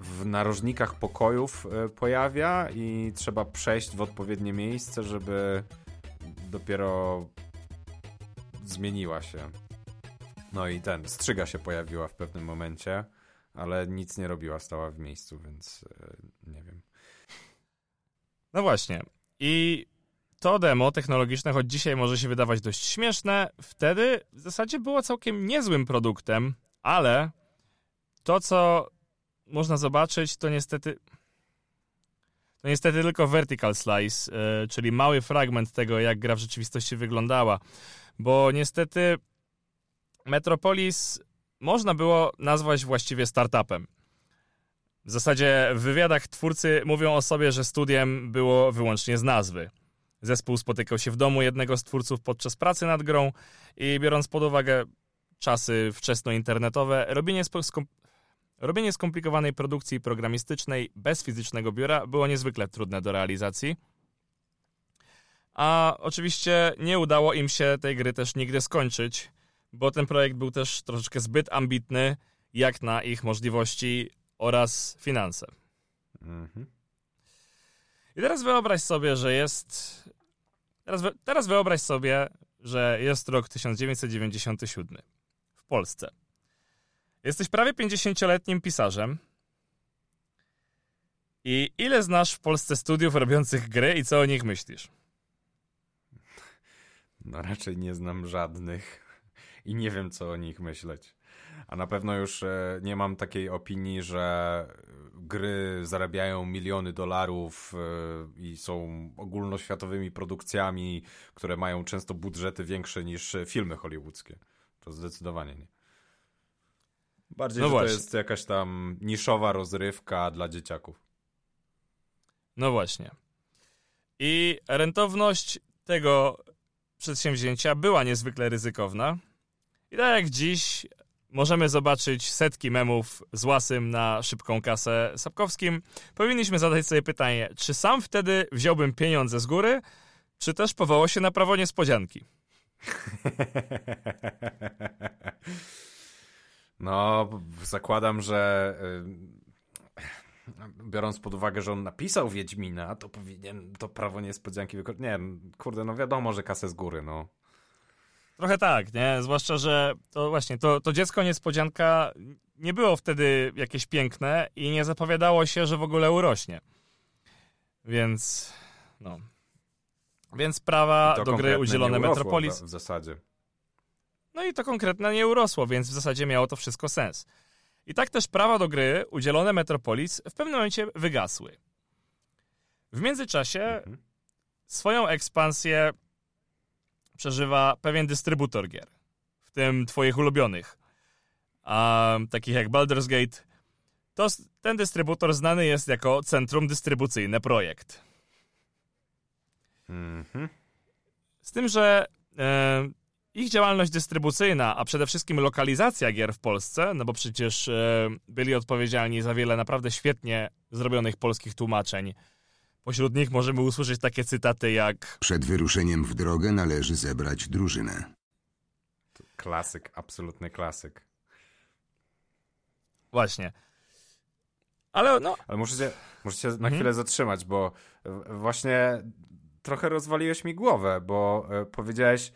w narożnikach pokojów e, pojawia i trzeba przejść w odpowiednie miejsce, żeby dopiero zmieniła się. No i ten, strzyga się pojawiła w pewnym momencie, ale nic nie robiła, stała w miejscu, więc e, nie wiem. No właśnie. I to demo technologiczne, choć dzisiaj może się wydawać dość śmieszne, wtedy w zasadzie było całkiem niezłym produktem, ale to, co można zobaczyć, to niestety. To niestety tylko vertical slice, yy, czyli mały fragment tego, jak gra w rzeczywistości wyglądała. Bo niestety Metropolis można było nazwać właściwie startupem. W zasadzie w wywiadach twórcy mówią o sobie, że studiem było wyłącznie z nazwy. Zespół spotykał się w domu jednego z twórców podczas pracy nad grą i biorąc pod uwagę czasy wczesnointernetowe, robienie robienie skomplikowanej produkcji programistycznej bez fizycznego biura było niezwykle trudne do realizacji. A oczywiście nie udało im się tej gry też nigdy skończyć, bo ten projekt był też troszeczkę zbyt ambitny jak na ich możliwości oraz finanse. Mhm. I teraz wyobraź sobie, że jest. Teraz, teraz wyobraź sobie, że jest rok 1997 w Polsce. Jesteś prawie 50-letnim pisarzem. I ile znasz w Polsce studiów robiących gry i co o nich myślisz? No raczej nie znam żadnych i nie wiem co o nich myśleć. A na pewno już e, nie mam takiej opinii, że gry zarabiają miliony dolarów e, i są ogólnoświatowymi produkcjami, które mają często budżety większe niż filmy hollywoodzkie. To zdecydowanie nie. Bardziej, no że właśnie. to jest jakaś tam niszowa rozrywka dla dzieciaków. No właśnie. I rentowność tego przedsięwzięcia była niezwykle ryzykowna. I tak jak dziś możemy zobaczyć setki memów z łasym na szybką kasę Sapkowskim, powinniśmy zadać sobie pytanie, czy sam wtedy wziąłbym pieniądze z góry, czy też powołał się na prawo niespodzianki? No, zakładam, że y, biorąc pod uwagę, że on napisał Wiedźmina, to powinien to prawo niespodzianki wykorzystać. Nie, kurde, no wiadomo, że kasę z góry, no. Trochę tak, nie? Zwłaszcza, że to właśnie, to, to dziecko niespodzianka nie było wtedy jakieś piękne i nie zapowiadało się, że w ogóle urośnie. Więc, no. Więc prawa do gry udzielone Metropolis. W zasadzie. No i to konkretnie nie urosło, więc w zasadzie miało to wszystko sens. I tak też prawa do gry udzielone Metropolis w pewnym momencie wygasły. W międzyczasie mhm. swoją ekspansję przeżywa pewien dystrybutor gier, w tym twoich ulubionych, a, takich jak Baldur's Gate. To, ten dystrybutor znany jest jako Centrum Dystrybucyjne Projekt. Mhm. Z tym, że e, ich działalność dystrybucyjna, a przede wszystkim lokalizacja gier w Polsce, no bo przecież e, byli odpowiedzialni za wiele naprawdę świetnie zrobionych polskich tłumaczeń. Pośród nich możemy usłyszeć takie cytaty jak Przed wyruszeniem w drogę należy zebrać drużynę. Klasyk, absolutny klasyk. Właśnie. Ale no... Ale muszę się, muszę się na hmm? chwilę zatrzymać, bo właśnie trochę rozwaliłeś mi głowę, bo e, powiedziałeś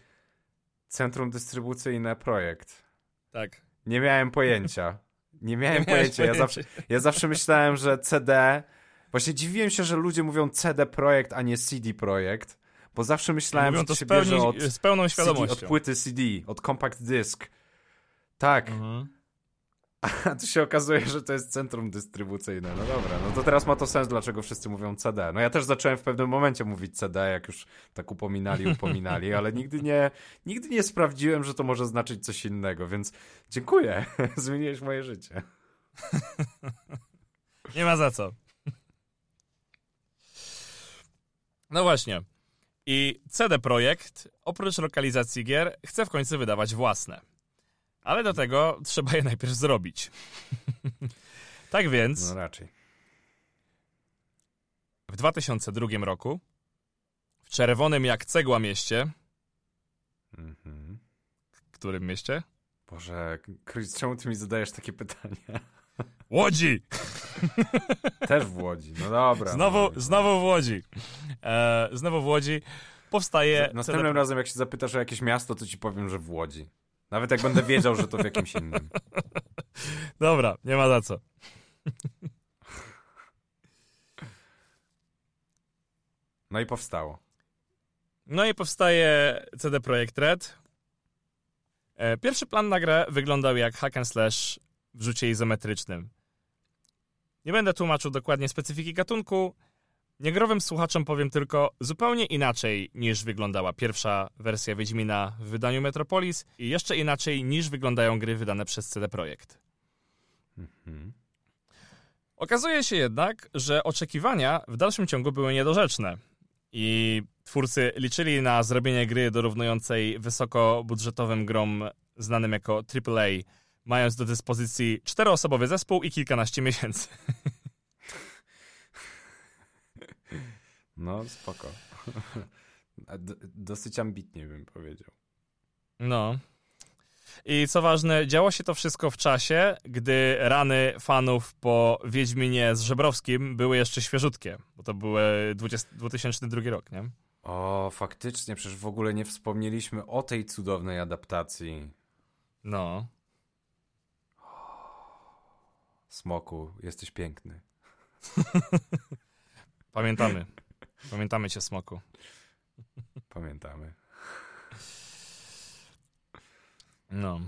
Centrum Dystrybucyjne Projekt. Tak. Nie miałem pojęcia. Nie miałem Nie pojęcia. Ja zawsze, ja zawsze myślałem, że CD. Właśnie dziwiłem się, że ludzie mówią CD Projekt, a nie CD Projekt. Bo zawsze myślałem, że to się bierze od, z pełną świadomością. CD, od płyty CD, od compact disc. Tak. Mhm. A tu się okazuje, że to jest centrum dystrybucyjne. No dobra, no to teraz ma to sens, dlaczego wszyscy mówią CD. No ja też zacząłem w pewnym momencie mówić CD, jak już tak upominali, upominali, ale nigdy nie, nigdy nie sprawdziłem, że to może znaczyć coś innego, więc dziękuję. Zmieniłeś moje życie. Nie ma za co. No właśnie. I CD Projekt, oprócz lokalizacji gier, chce w końcu wydawać własne. Ale do tego trzeba je najpierw zrobić. tak więc No raczej. w 2002 roku w czerwonym jak cegła mieście, Mhm. którym mieście? Boże, czemu ty mi zadajesz takie pytania? Łodzi! Też w Łodzi, no dobra. Znowu, no. znowu w Łodzi. E, znowu w Łodzi powstaje... Następnym CD razem, jak się zapytasz o jakieś miasto, to ci powiem, że w Łodzi. Nawet jak będę wiedział, że to w jakimś innym. Dobra, nie ma za co. No i powstało. No i powstaje CD Projekt Red. E, Pierwszy plan na grę wyglądał jak hack and slash w rzucie izometrycznym. Nie będę tłumaczył dokładnie specyfiki gatunku. Niegrowym słuchaczom powiem tylko zupełnie inaczej niż wyglądała pierwsza wersja Wiedźmina w wydaniu Metropolis i jeszcze inaczej niż wyglądają gry wydane przez CD Projekt. Mhm. Okazuje się jednak, że oczekiwania w dalszym ciągu były niedorzeczne. I twórcy liczyli na zrobienie gry dorównującej wysokobudżetowym grom znanym jako AAA, mając do dyspozycji czteroosobowy zespół i kilkanaście miesięcy. No, spoko. Dosyć ambitnie bym powiedział. No. I co ważne, działo się to wszystko w czasie, gdy rany fanów po Wiedźminie z Żebrowskim były jeszcze świeżutkie, bo to był 20, 2002 rok, nie? O, faktycznie, przecież w ogóle nie wspomnieliśmy o tej cudownej adaptacji. No. Smoku, jesteś piękny. Pamiętamy. Pamiętamy cię, Smoku. Pamiętamy. No.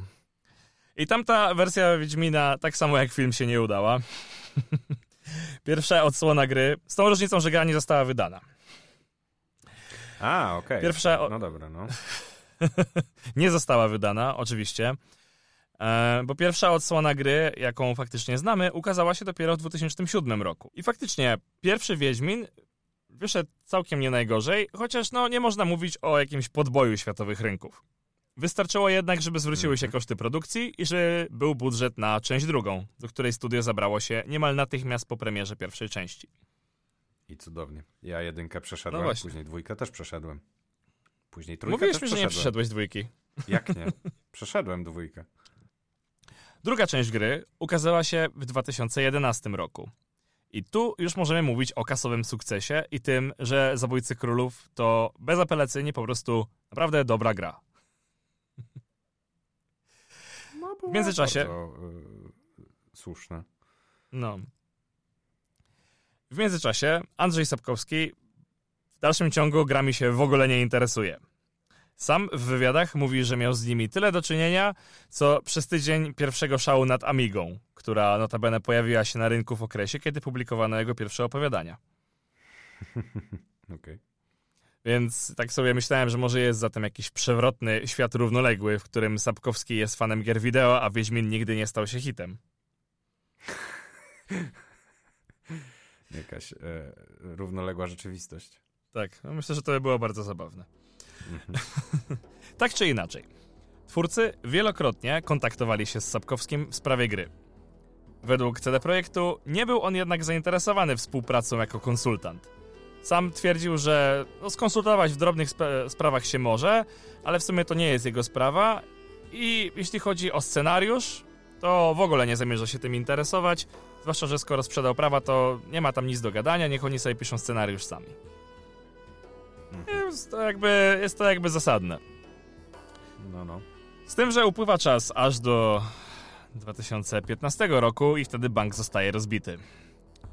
I tamta wersja Wiedźmina, tak samo jak film, się nie udała. Pierwsza odsłona gry, z tą różnicą, że gra nie została wydana. A, okej. Pierwsza o- No dobra, no. nie została wydana, oczywiście. E, bo pierwsza odsłona gry, jaką faktycznie znamy, ukazała się dopiero w 2007 roku. I faktycznie pierwszy Wiedźmin wyszedł całkiem nie najgorzej, chociaż no nie można mówić o jakimś podboju światowych rynków. Wystarczyło jednak, żeby zwróciły się koszty produkcji i że był budżet na część drugą, do której studio zabrało się niemal natychmiast po premierze pierwszej części. I cudownie. Ja jedynkę przeszedłem, No później dwójkę też przeszedłem. Później trójkę Mówiłeś mi, że nie przeszedłeś dwójki. Jak nie? Przeszedłem dwójkę. Druga część gry ukazała się w 2011 roku. I tu już możemy mówić o kasowym sukcesie i tym, że Zabójcy Królów to bezapelacyjnie po prostu naprawdę dobra gra. No, W międzyczasie- Bardzo, y, słuszne. No. W międzyczasie Andrzej Sapkowski w dalszym ciągu grami się w ogóle nie interesuje. Sam w wywiadach mówi, że miał z nimi tyle do czynienia, co przez tydzień pierwszego szału nad Amigą, która notabene pojawiła się na rynku w okresie, kiedy publikowano jego pierwsze opowiadania. Okej. Więc tak sobie myślałem, że może jest zatem jakiś przewrotny świat równoległy, w którym Sapkowski jest fanem gier wideo, a Wiedźmin nigdy nie stał się hitem. Jakaś e, równoległa rzeczywistość. Tak, no myślę, że to by było bardzo zabawne. tak czy inaczej, twórcy wielokrotnie kontaktowali się z Sapkowskim w sprawie gry. Według CD Projektu nie był on jednak zainteresowany współpracą jako konsultant. Sam twierdził, że no, skonsultować w drobnych sprawach się może, ale w sumie to nie jest jego sprawa i jeśli chodzi o scenariusz, to w ogóle nie zamierza się tym interesować, zwłaszcza, że skoro sprzedał prawa, to nie ma tam nic do gadania, niech oni sobie piszą scenariusz sami. Jest to jakby, jest to jakby zasadne. No, no. Z tym, że upływa czas aż do 2015 roku i wtedy bank zostaje rozbity.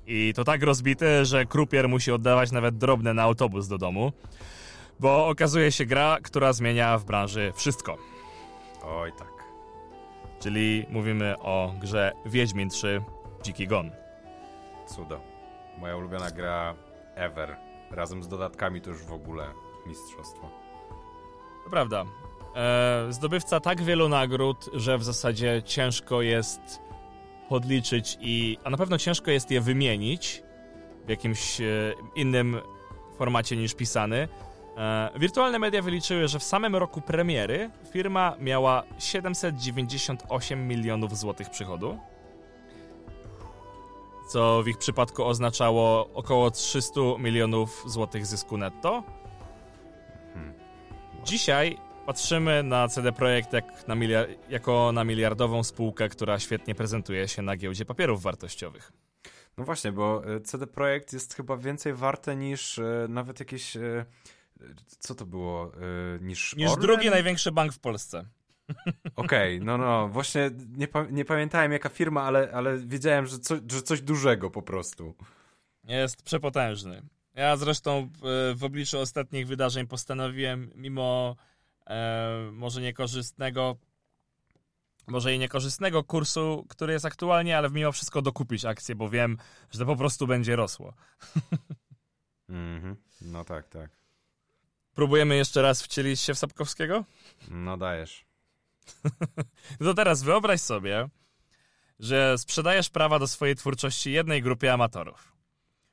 I to tak rozbity, że krupier musi oddawać nawet drobne na autobus do domu, bo okazuje się gra, która zmienia w branży wszystko. Oj, tak. Czyli mówimy o grze Wiedźmin 3 Dziki Gon. Cudo. Moja ulubiona gra ever. Razem z dodatkami to już w ogóle mistrzostwo. To prawda. E, zdobywca tak wielu nagród, że w zasadzie ciężko jest podliczyć i a na pewno ciężko jest je wymienić w jakimś e, innym formacie niż pisany. E, wirtualne media wyliczyły, że w samym roku premiery firma miała 798 milionów złotych przychodu, co w ich przypadku oznaczało około 300 milionów złotych zysku netto. Dzisiaj patrzymy na CD Projekt jak na miliar- jako na miliardową spółkę, która świetnie prezentuje się na giełdzie papierów wartościowych. No właśnie, bo e, CD Projekt jest chyba więcej warte niż e, nawet jakieś. e, Co to było? Niż, Niż Orlen? drugi największy bank w Polsce. Okej, no no, właśnie nie, nie pamiętałem jaka firma, ale, ale wiedziałem, że, co, że coś dużego po prostu. Jest przepotężny. Ja zresztą e, w obliczu ostatnich wydarzeń postanowiłem, mimo e, może niekorzystnego, może i niekorzystnego kursu, który jest aktualnie, ale mimo wszystko dokupić akcję, bo wiem, że to po prostu będzie rosło. Mhm. No tak, tak. Próbujemy jeszcze raz wcielić się w Sapkowskiego? No dajesz. No to teraz wyobraź sobie, że sprzedajesz prawa do swojej twórczości jednej grupie amatorów.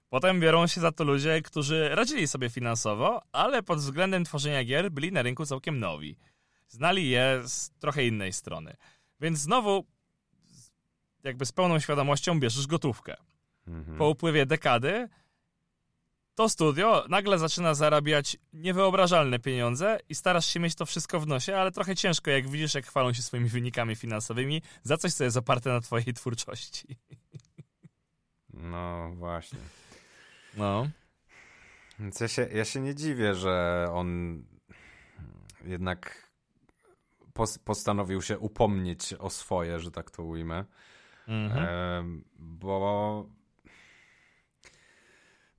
Potem biorą się za to ludzie, którzy radzili sobie finansowo, ale pod względem tworzenia gier byli na rynku całkiem nowi. Znali je z trochę innej strony. Więc znowu, jakby z pełną świadomością bierzesz gotówkę. Mhm. Po upływie dekady to studio nagle zaczyna zarabiać niewyobrażalne pieniądze i starasz się mieć to wszystko w nosie, ale trochę ciężko, jak widzisz, jak chwalą się swoimi wynikami finansowymi za coś, co jest oparte na twojej twórczości. No właśnie. No. Więc ja się, ja się nie dziwię, że on jednak pos, postanowił się upomnieć o swoje, że tak to ujmę. Mhm. Em, bo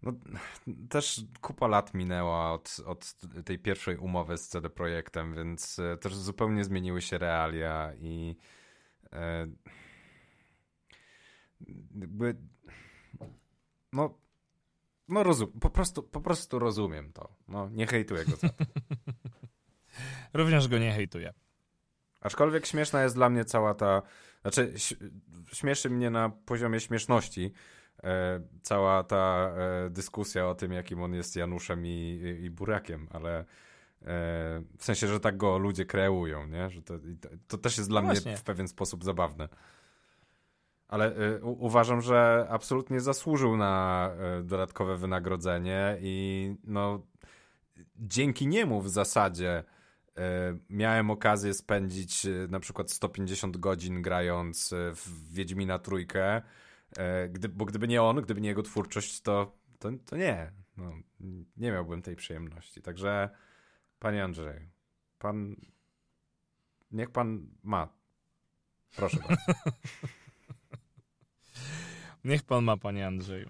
no, też kupa lat minęła od, od tej pierwszej umowy z CD Projektem, więc e, też zupełnie zmieniły się realia i e, jakby no no rozum, po prostu, po prostu rozumiem to. No, nie hejtuję go za to. Również go nie hejtuję. Aczkolwiek śmieszna jest dla mnie cała ta. Znaczy, śmieszy mnie na poziomie śmieszności cała ta e, dyskusja o tym, jakim on jest Januszem i, i, Burakiem, ale e, w sensie, że tak go ludzie kreują, nie? Że to, to, też jest dla No mnie w pewien sposób zabawne. Ale e, u, uważam, że absolutnie zasłużył na e, dodatkowe wynagrodzenie i no dzięki niemu w zasadzie e, miałem okazję spędzić e, na przykład 150 godzin grając e, w Wiedźmina Trójkę, e, gdy, bo gdyby nie on, gdyby nie jego twórczość, to, to, to nie. No, nie miałbym tej przyjemności. Także panie Andrzeju, pan niech pan ma. Proszę bardzo. Niech pan ma, panie Andrzeju.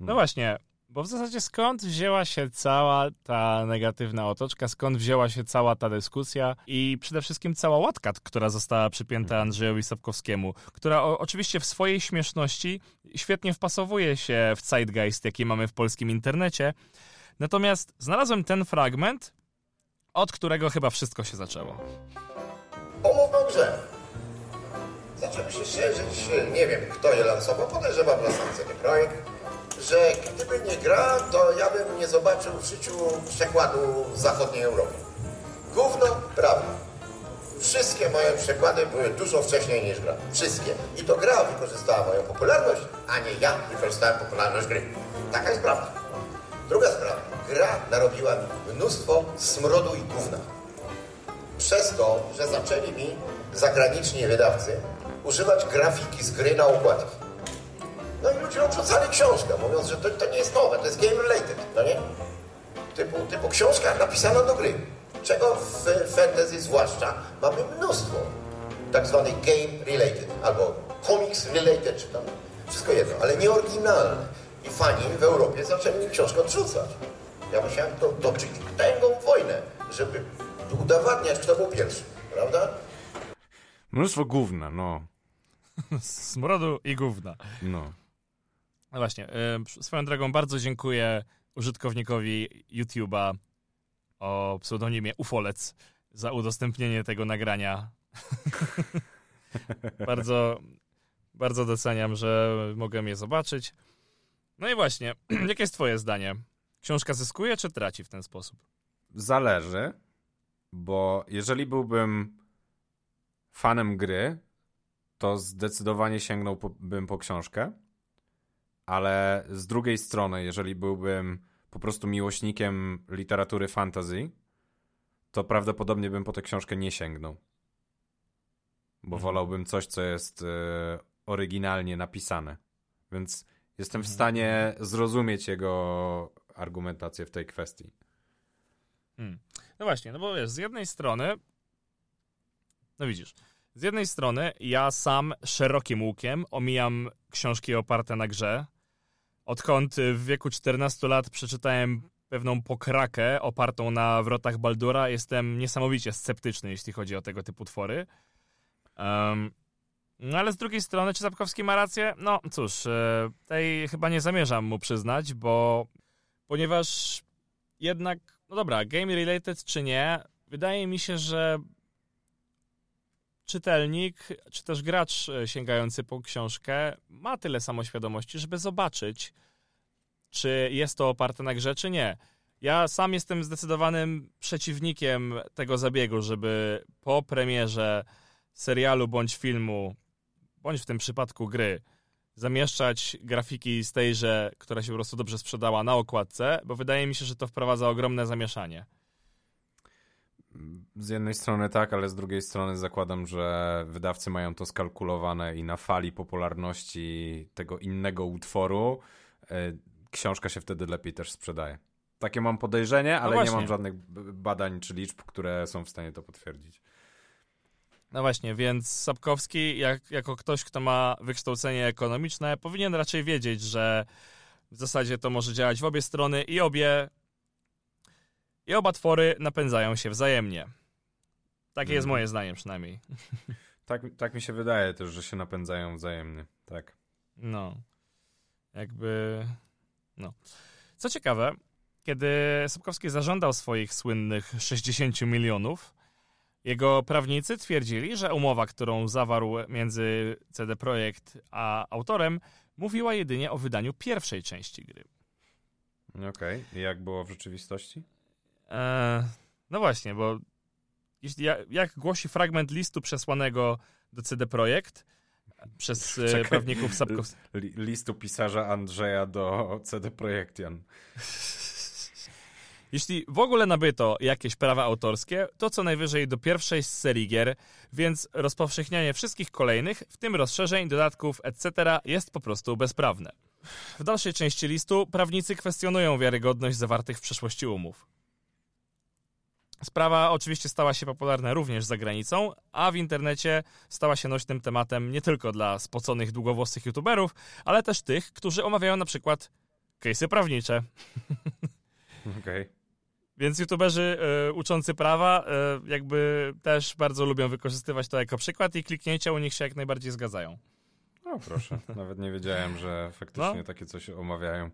No Hmm. właśnie, bo w zasadzie skąd wzięła się cała ta negatywna otoczka, skąd wzięła się cała ta dyskusja i przede wszystkim cała łatka, która została przypięta Mhm. Andrzejowi Sapkowskiemu, która o, oczywiście w swojej śmieszności świetnie wpasowuje się w zeitgeist, jaki mamy w polskim internecie. Natomiast znalazłem ten fragment, od którego chyba wszystko się zaczęło. Pomówmy o grze. Zacząłem się szerzyć, nie wiem kto je lansował, podejrzewam CD Projekt, że gdyby nie gra, to ja bym nie zobaczył w życiu przekładu w zachodniej Europie. Gówno, prawda. Wszystkie moje przekłady były dużo wcześniej niż gra. Wszystkie. I to gra wykorzystała moją popularność, a nie ja wykorzystałem popularność gry. Taka jest prawda. Druga sprawa. Gra narobiła mi mnóstwo smrodu i gówna przez to, że zaczęli mi zagraniczni wydawcy używać grafiki z gry na okładki. No i ludzie odrzucali książkę, mówiąc, że to, to nie jest nowe, to jest game related, no nie? Typu, typu książka napisana do gry. Czego w fantasy zwłaszcza mamy mnóstwo tak zwanych game related, albo comics related, czy tam wszystko jedno, ale nie oryginalne. I fani w Europie zaczęli książkę odrzucać. Ja musiałem to toczyć tęgą wojnę, żeby udowadniać, kto był pierwszy, prawda? Mnóstwo gówna, no. Smrodu i gówna. no. No właśnie, swoją drogą bardzo dziękuję użytkownikowi YouTube'a o pseudonimie Ufolec za udostępnienie tego nagrania. bardzo, Bardzo doceniam, że mogę je zobaczyć. No i właśnie, jakie jest twoje zdanie? Książka zyskuje czy traci w ten sposób? Zależy, bo jeżeli byłbym fanem gry, to zdecydowanie sięgnąłbym po książkę, ale z drugiej strony, jeżeli byłbym po prostu miłośnikiem literatury fantasy, to prawdopodobnie bym po tę książkę nie sięgnął. Bo Mhm. wolałbym coś, co jest e, oryginalnie napisane. Więc jestem w Mhm. stanie zrozumieć jego argumentację w tej kwestii. Hmm. No właśnie, no bo wiesz, z jednej strony, no widzisz, z jednej strony ja sam szerokim łukiem omijam książki oparte na grze. Odkąd w wieku 14 lat przeczytałem pewną pokrakę opartą na wrotach Baldura, jestem niesamowicie sceptyczny, jeśli chodzi o tego typu twory. Em, no ale z drugiej strony, czy Sapkowski ma rację? No cóż, e, tej chyba nie zamierzam mu przyznać, bo ponieważ jednak, no dobra, game related czy nie, wydaje mi się, że czytelnik, czy też gracz e, sięgający po książkę ma tyle samoświadomości, żeby zobaczyć, czy jest to oparte na grze, czy nie. Ja sam jestem zdecydowanym przeciwnikiem tego zabiegu, żeby po premierze serialu bądź filmu, bądź w tym przypadku gry, zamieszczać grafiki z tejże, która się po prostu dobrze sprzedała na okładce, bo wydaje mi się, że to wprowadza ogromne zamieszanie. Z jednej strony tak, ale z drugiej strony zakładam, że wydawcy mają to skalkulowane i na fali popularności tego innego utworu e, książka się wtedy lepiej też sprzedaje. Takie mam podejrzenie, ale nie właśnie. mam żadnych badań czy liczb, które są w stanie to potwierdzić. No właśnie, więc Sapkowski, jak, jako ktoś, kto ma wykształcenie ekonomiczne, powinien raczej wiedzieć, że w zasadzie to może działać w obie strony i obie i oba twory napędzają się wzajemnie. Takie jest Mhm. moje zdanie przynajmniej. Tak, tak mi się wydaje też, że się napędzają wzajemnie. Tak. No. Jakby. No. Co ciekawe, kiedy Sapkowski zażądał swoich słynnych 60 milionów, jego prawnicy twierdzili, że umowa, którą zawarł między CD Projekt a autorem, mówiła jedynie o wydaniu pierwszej części gry. Okej. I jak było w rzeczywistości? Eee, no właśnie, bo jeśli, jak, głosi fragment listu przesłanego do CD Projekt przez e, Czekaj. prawników Sapkowskiego. Li- listu pisarza Andrzeja do CD Projektian. Jeśli w ogóle nabyto jakieś prawa autorskie, to co najwyżej do pierwszej z serii gier, więc rozpowszechnianie wszystkich kolejnych, w tym rozszerzeń, dodatków, etc. jest po prostu bezprawne. W dalszej części listu prawnicy kwestionują wiarygodność zawartych w przeszłości umów. Sprawa oczywiście stała się popularna również za granicą, a w internecie stała się nośnym tematem nie tylko dla spoconych długowłosych youtuberów, ale też tych, którzy omawiają na przykład case'y prawnicze. Okej. Więc youtuberzy e, uczący prawa e, jakby też bardzo lubią wykorzystywać to jako przykład i kliknięcia u nich się jak najbardziej zgadzają. O proszę, nawet nie wiedziałem, że faktycznie No. takie coś omawiają.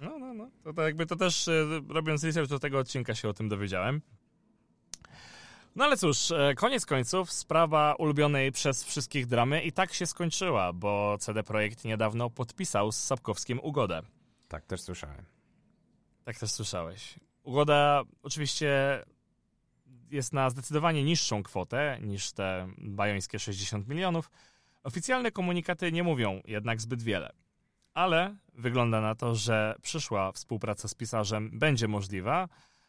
No, no, no. To, to jakby to też e, robiąc research do tego odcinka się o tym dowiedziałem. No ale cóż, e, koniec końców sprawa ulubionej przez wszystkich dramy i tak się skończyła, bo CD Projekt niedawno podpisał z Sapkowskim ugodę. Tak, też słyszałem. Tak też słyszałeś. Ugoda oczywiście jest na zdecydowanie niższą kwotę niż te bajońskie 60 milionów. Oficjalne komunikaty nie mówią jednak zbyt wiele. Ale wygląda na to, że przyszła współpraca z pisarzem będzie możliwa,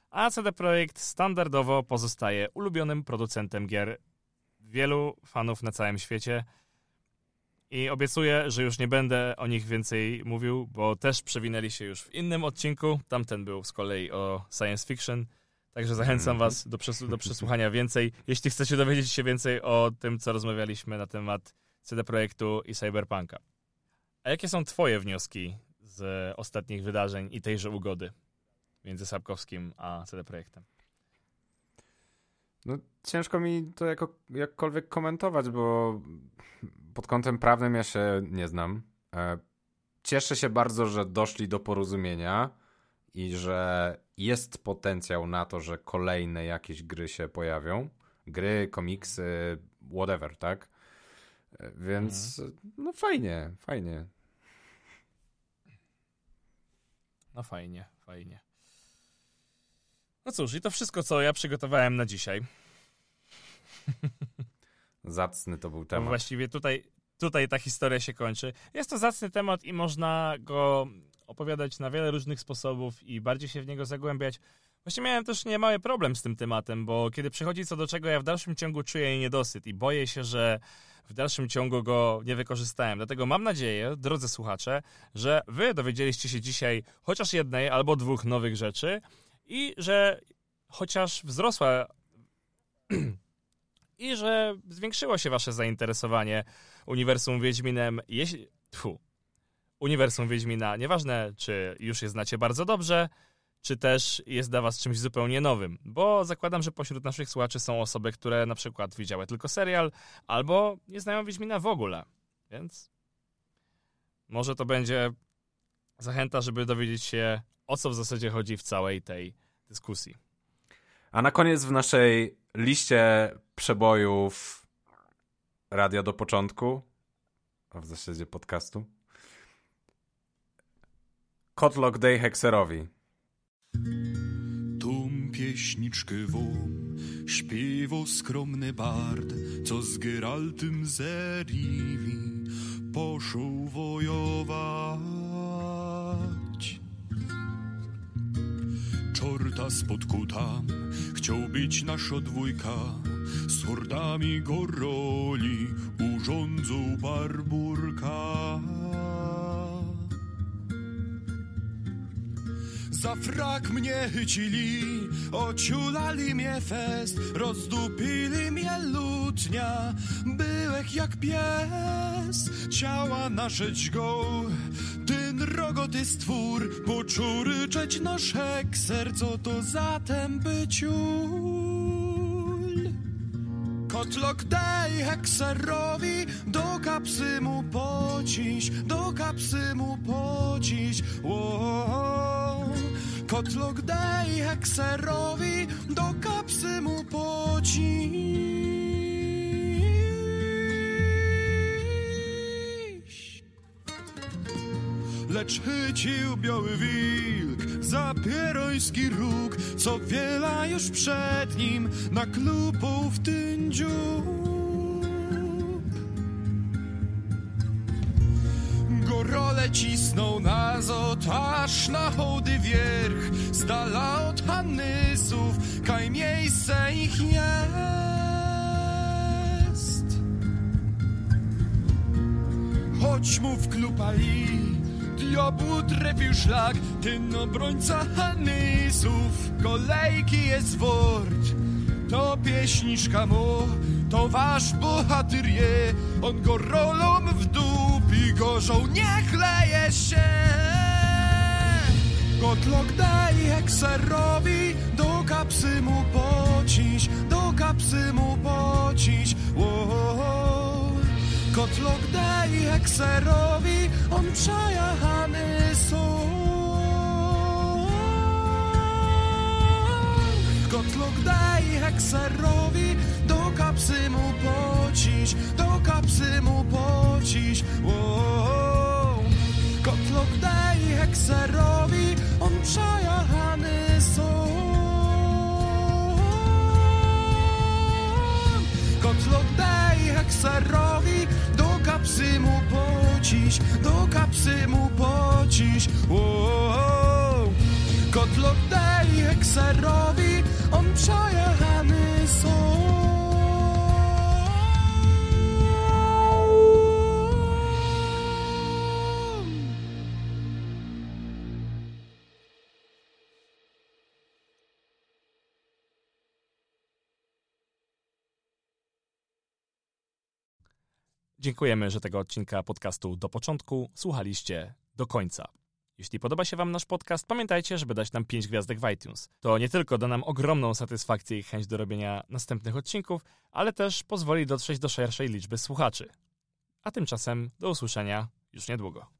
a CD Projekt standardowo pozostaje ulubionym producentem gier wielu fanów na całym świecie. I obiecuję, że już nie będę o nich więcej mówił, bo też przewinęli się już w innym odcinku. Tamten był z kolei o science fiction. Także zachęcam Mhm. Was do, przes- do przesłuchania więcej. Jeśli chcecie dowiedzieć się więcej o tym, co rozmawialiśmy na temat CD Projektu i Cyberpunka. A jakie są Twoje wnioski z ostatnich wydarzeń i tejże ugody między Sapkowskim a CD Projektem? No, ciężko mi to jako, jakkolwiek komentować, bo pod kątem prawnym ja się nie znam. E, Cieszę się bardzo, że doszli do porozumienia i że jest potencjał na to, że kolejne jakieś gry się pojawią. Gry, komiksy, whatever, tak? E, Więc no fajnie, fajnie. No fajnie, fajnie. No cóż, i to wszystko, co ja przygotowałem na dzisiaj. Zacny to był temat. właściwie tutaj, tutaj ta historia się kończy. Jest to zacny temat i można go opowiadać na wiele różnych sposobów i bardziej się w niego zagłębiać. Właśnie miałem też niemały problem z tym tematem, bo kiedy przychodzi co do czego, ja w dalszym ciągu czuję niedosyt i boję się, że w dalszym ciągu go nie wykorzystałem. Dlatego mam nadzieję, drodzy słuchacze, że wy dowiedzieliście się dzisiaj chociaż jednej albo dwóch nowych rzeczy i że chociaż wzrosła i że zwiększyło się wasze zainteresowanie uniwersum Wiedźminem, jeśli... Tfu. Uniwersum Wiedźmina, nieważne czy już je znacie bardzo dobrze, czy też jest dla was czymś zupełnie nowym, bo zakładam, że pośród naszych słuchaczy są osoby, które na przykład widziały tylko serial, albo nie znają Wiedźmina w ogóle, więc może to będzie zachęta, żeby dowiedzieć się, o co w zasadzie chodzi w całej tej dyskusji. A na koniec w naszej liście przebojów radia do początku, a w zasadzie podcastu, Kotlok Day Hekserowi. Tą pieśniczkę wom śpiewał skromny bard, co z Geraltym z Rivi poszł wojować. Czorta spotku tam, chciał być nasza dwójka, z hordami goroli urządzał barburka. Za frak mnie chycili, ociulali mnie fest, rozdupili mnie lutnia, byłek jak pies, ciała nasze go, rogoty stwór, począł ryczeć nasz hekser, co to zatem byciul. Kotlok daj hekserowi, do kapsy mu pociś, do kapsy mu pociś. Kotlok daj hekserowi, do kapsy mu pociś. Lecz chycił biały wilk za pieroński róg, co wiela już przed nim na klupą w ten dziób. Gorole cisnął na zot, aż na hołdy wierch, z dala od Hannysów, kaj miejsce ich jest. Choć mu wklupali Diabłu trefił szlak. Ten obrońca Hanysów Kolejki jest wort. To pieśniczka mu To wasz bohatyr je. On go rolą w dupi Gorzą nie chleje się. Gotlok daj hekserowi Do kapsy mu pociś Do kapsy mu pociś Wow. Kotlok daj hekserowi, on przejechany są. Kotlok daj hekserowi, do kapsy mu pociś, do kapsy mu pociś. Wow. Daj hekserowi, on przejechany są. Kotlok daj hekserowi, do kapsy mu pociś, do kapsy mu pociś. Wow. Kotlok daj hekserowi, on przejechany są. Dziękujemy, że tego odcinka podcastu do początku słuchaliście do końca. Jeśli podoba się Wam nasz podcast, pamiętajcie, żeby dać nam 5 gwiazdek w iTunes. To nie tylko da nam ogromną satysfakcję i chęć do robienia następnych odcinków, ale też pozwoli dotrzeć do szerszej liczby słuchaczy. A tymczasem do usłyszenia już niedługo.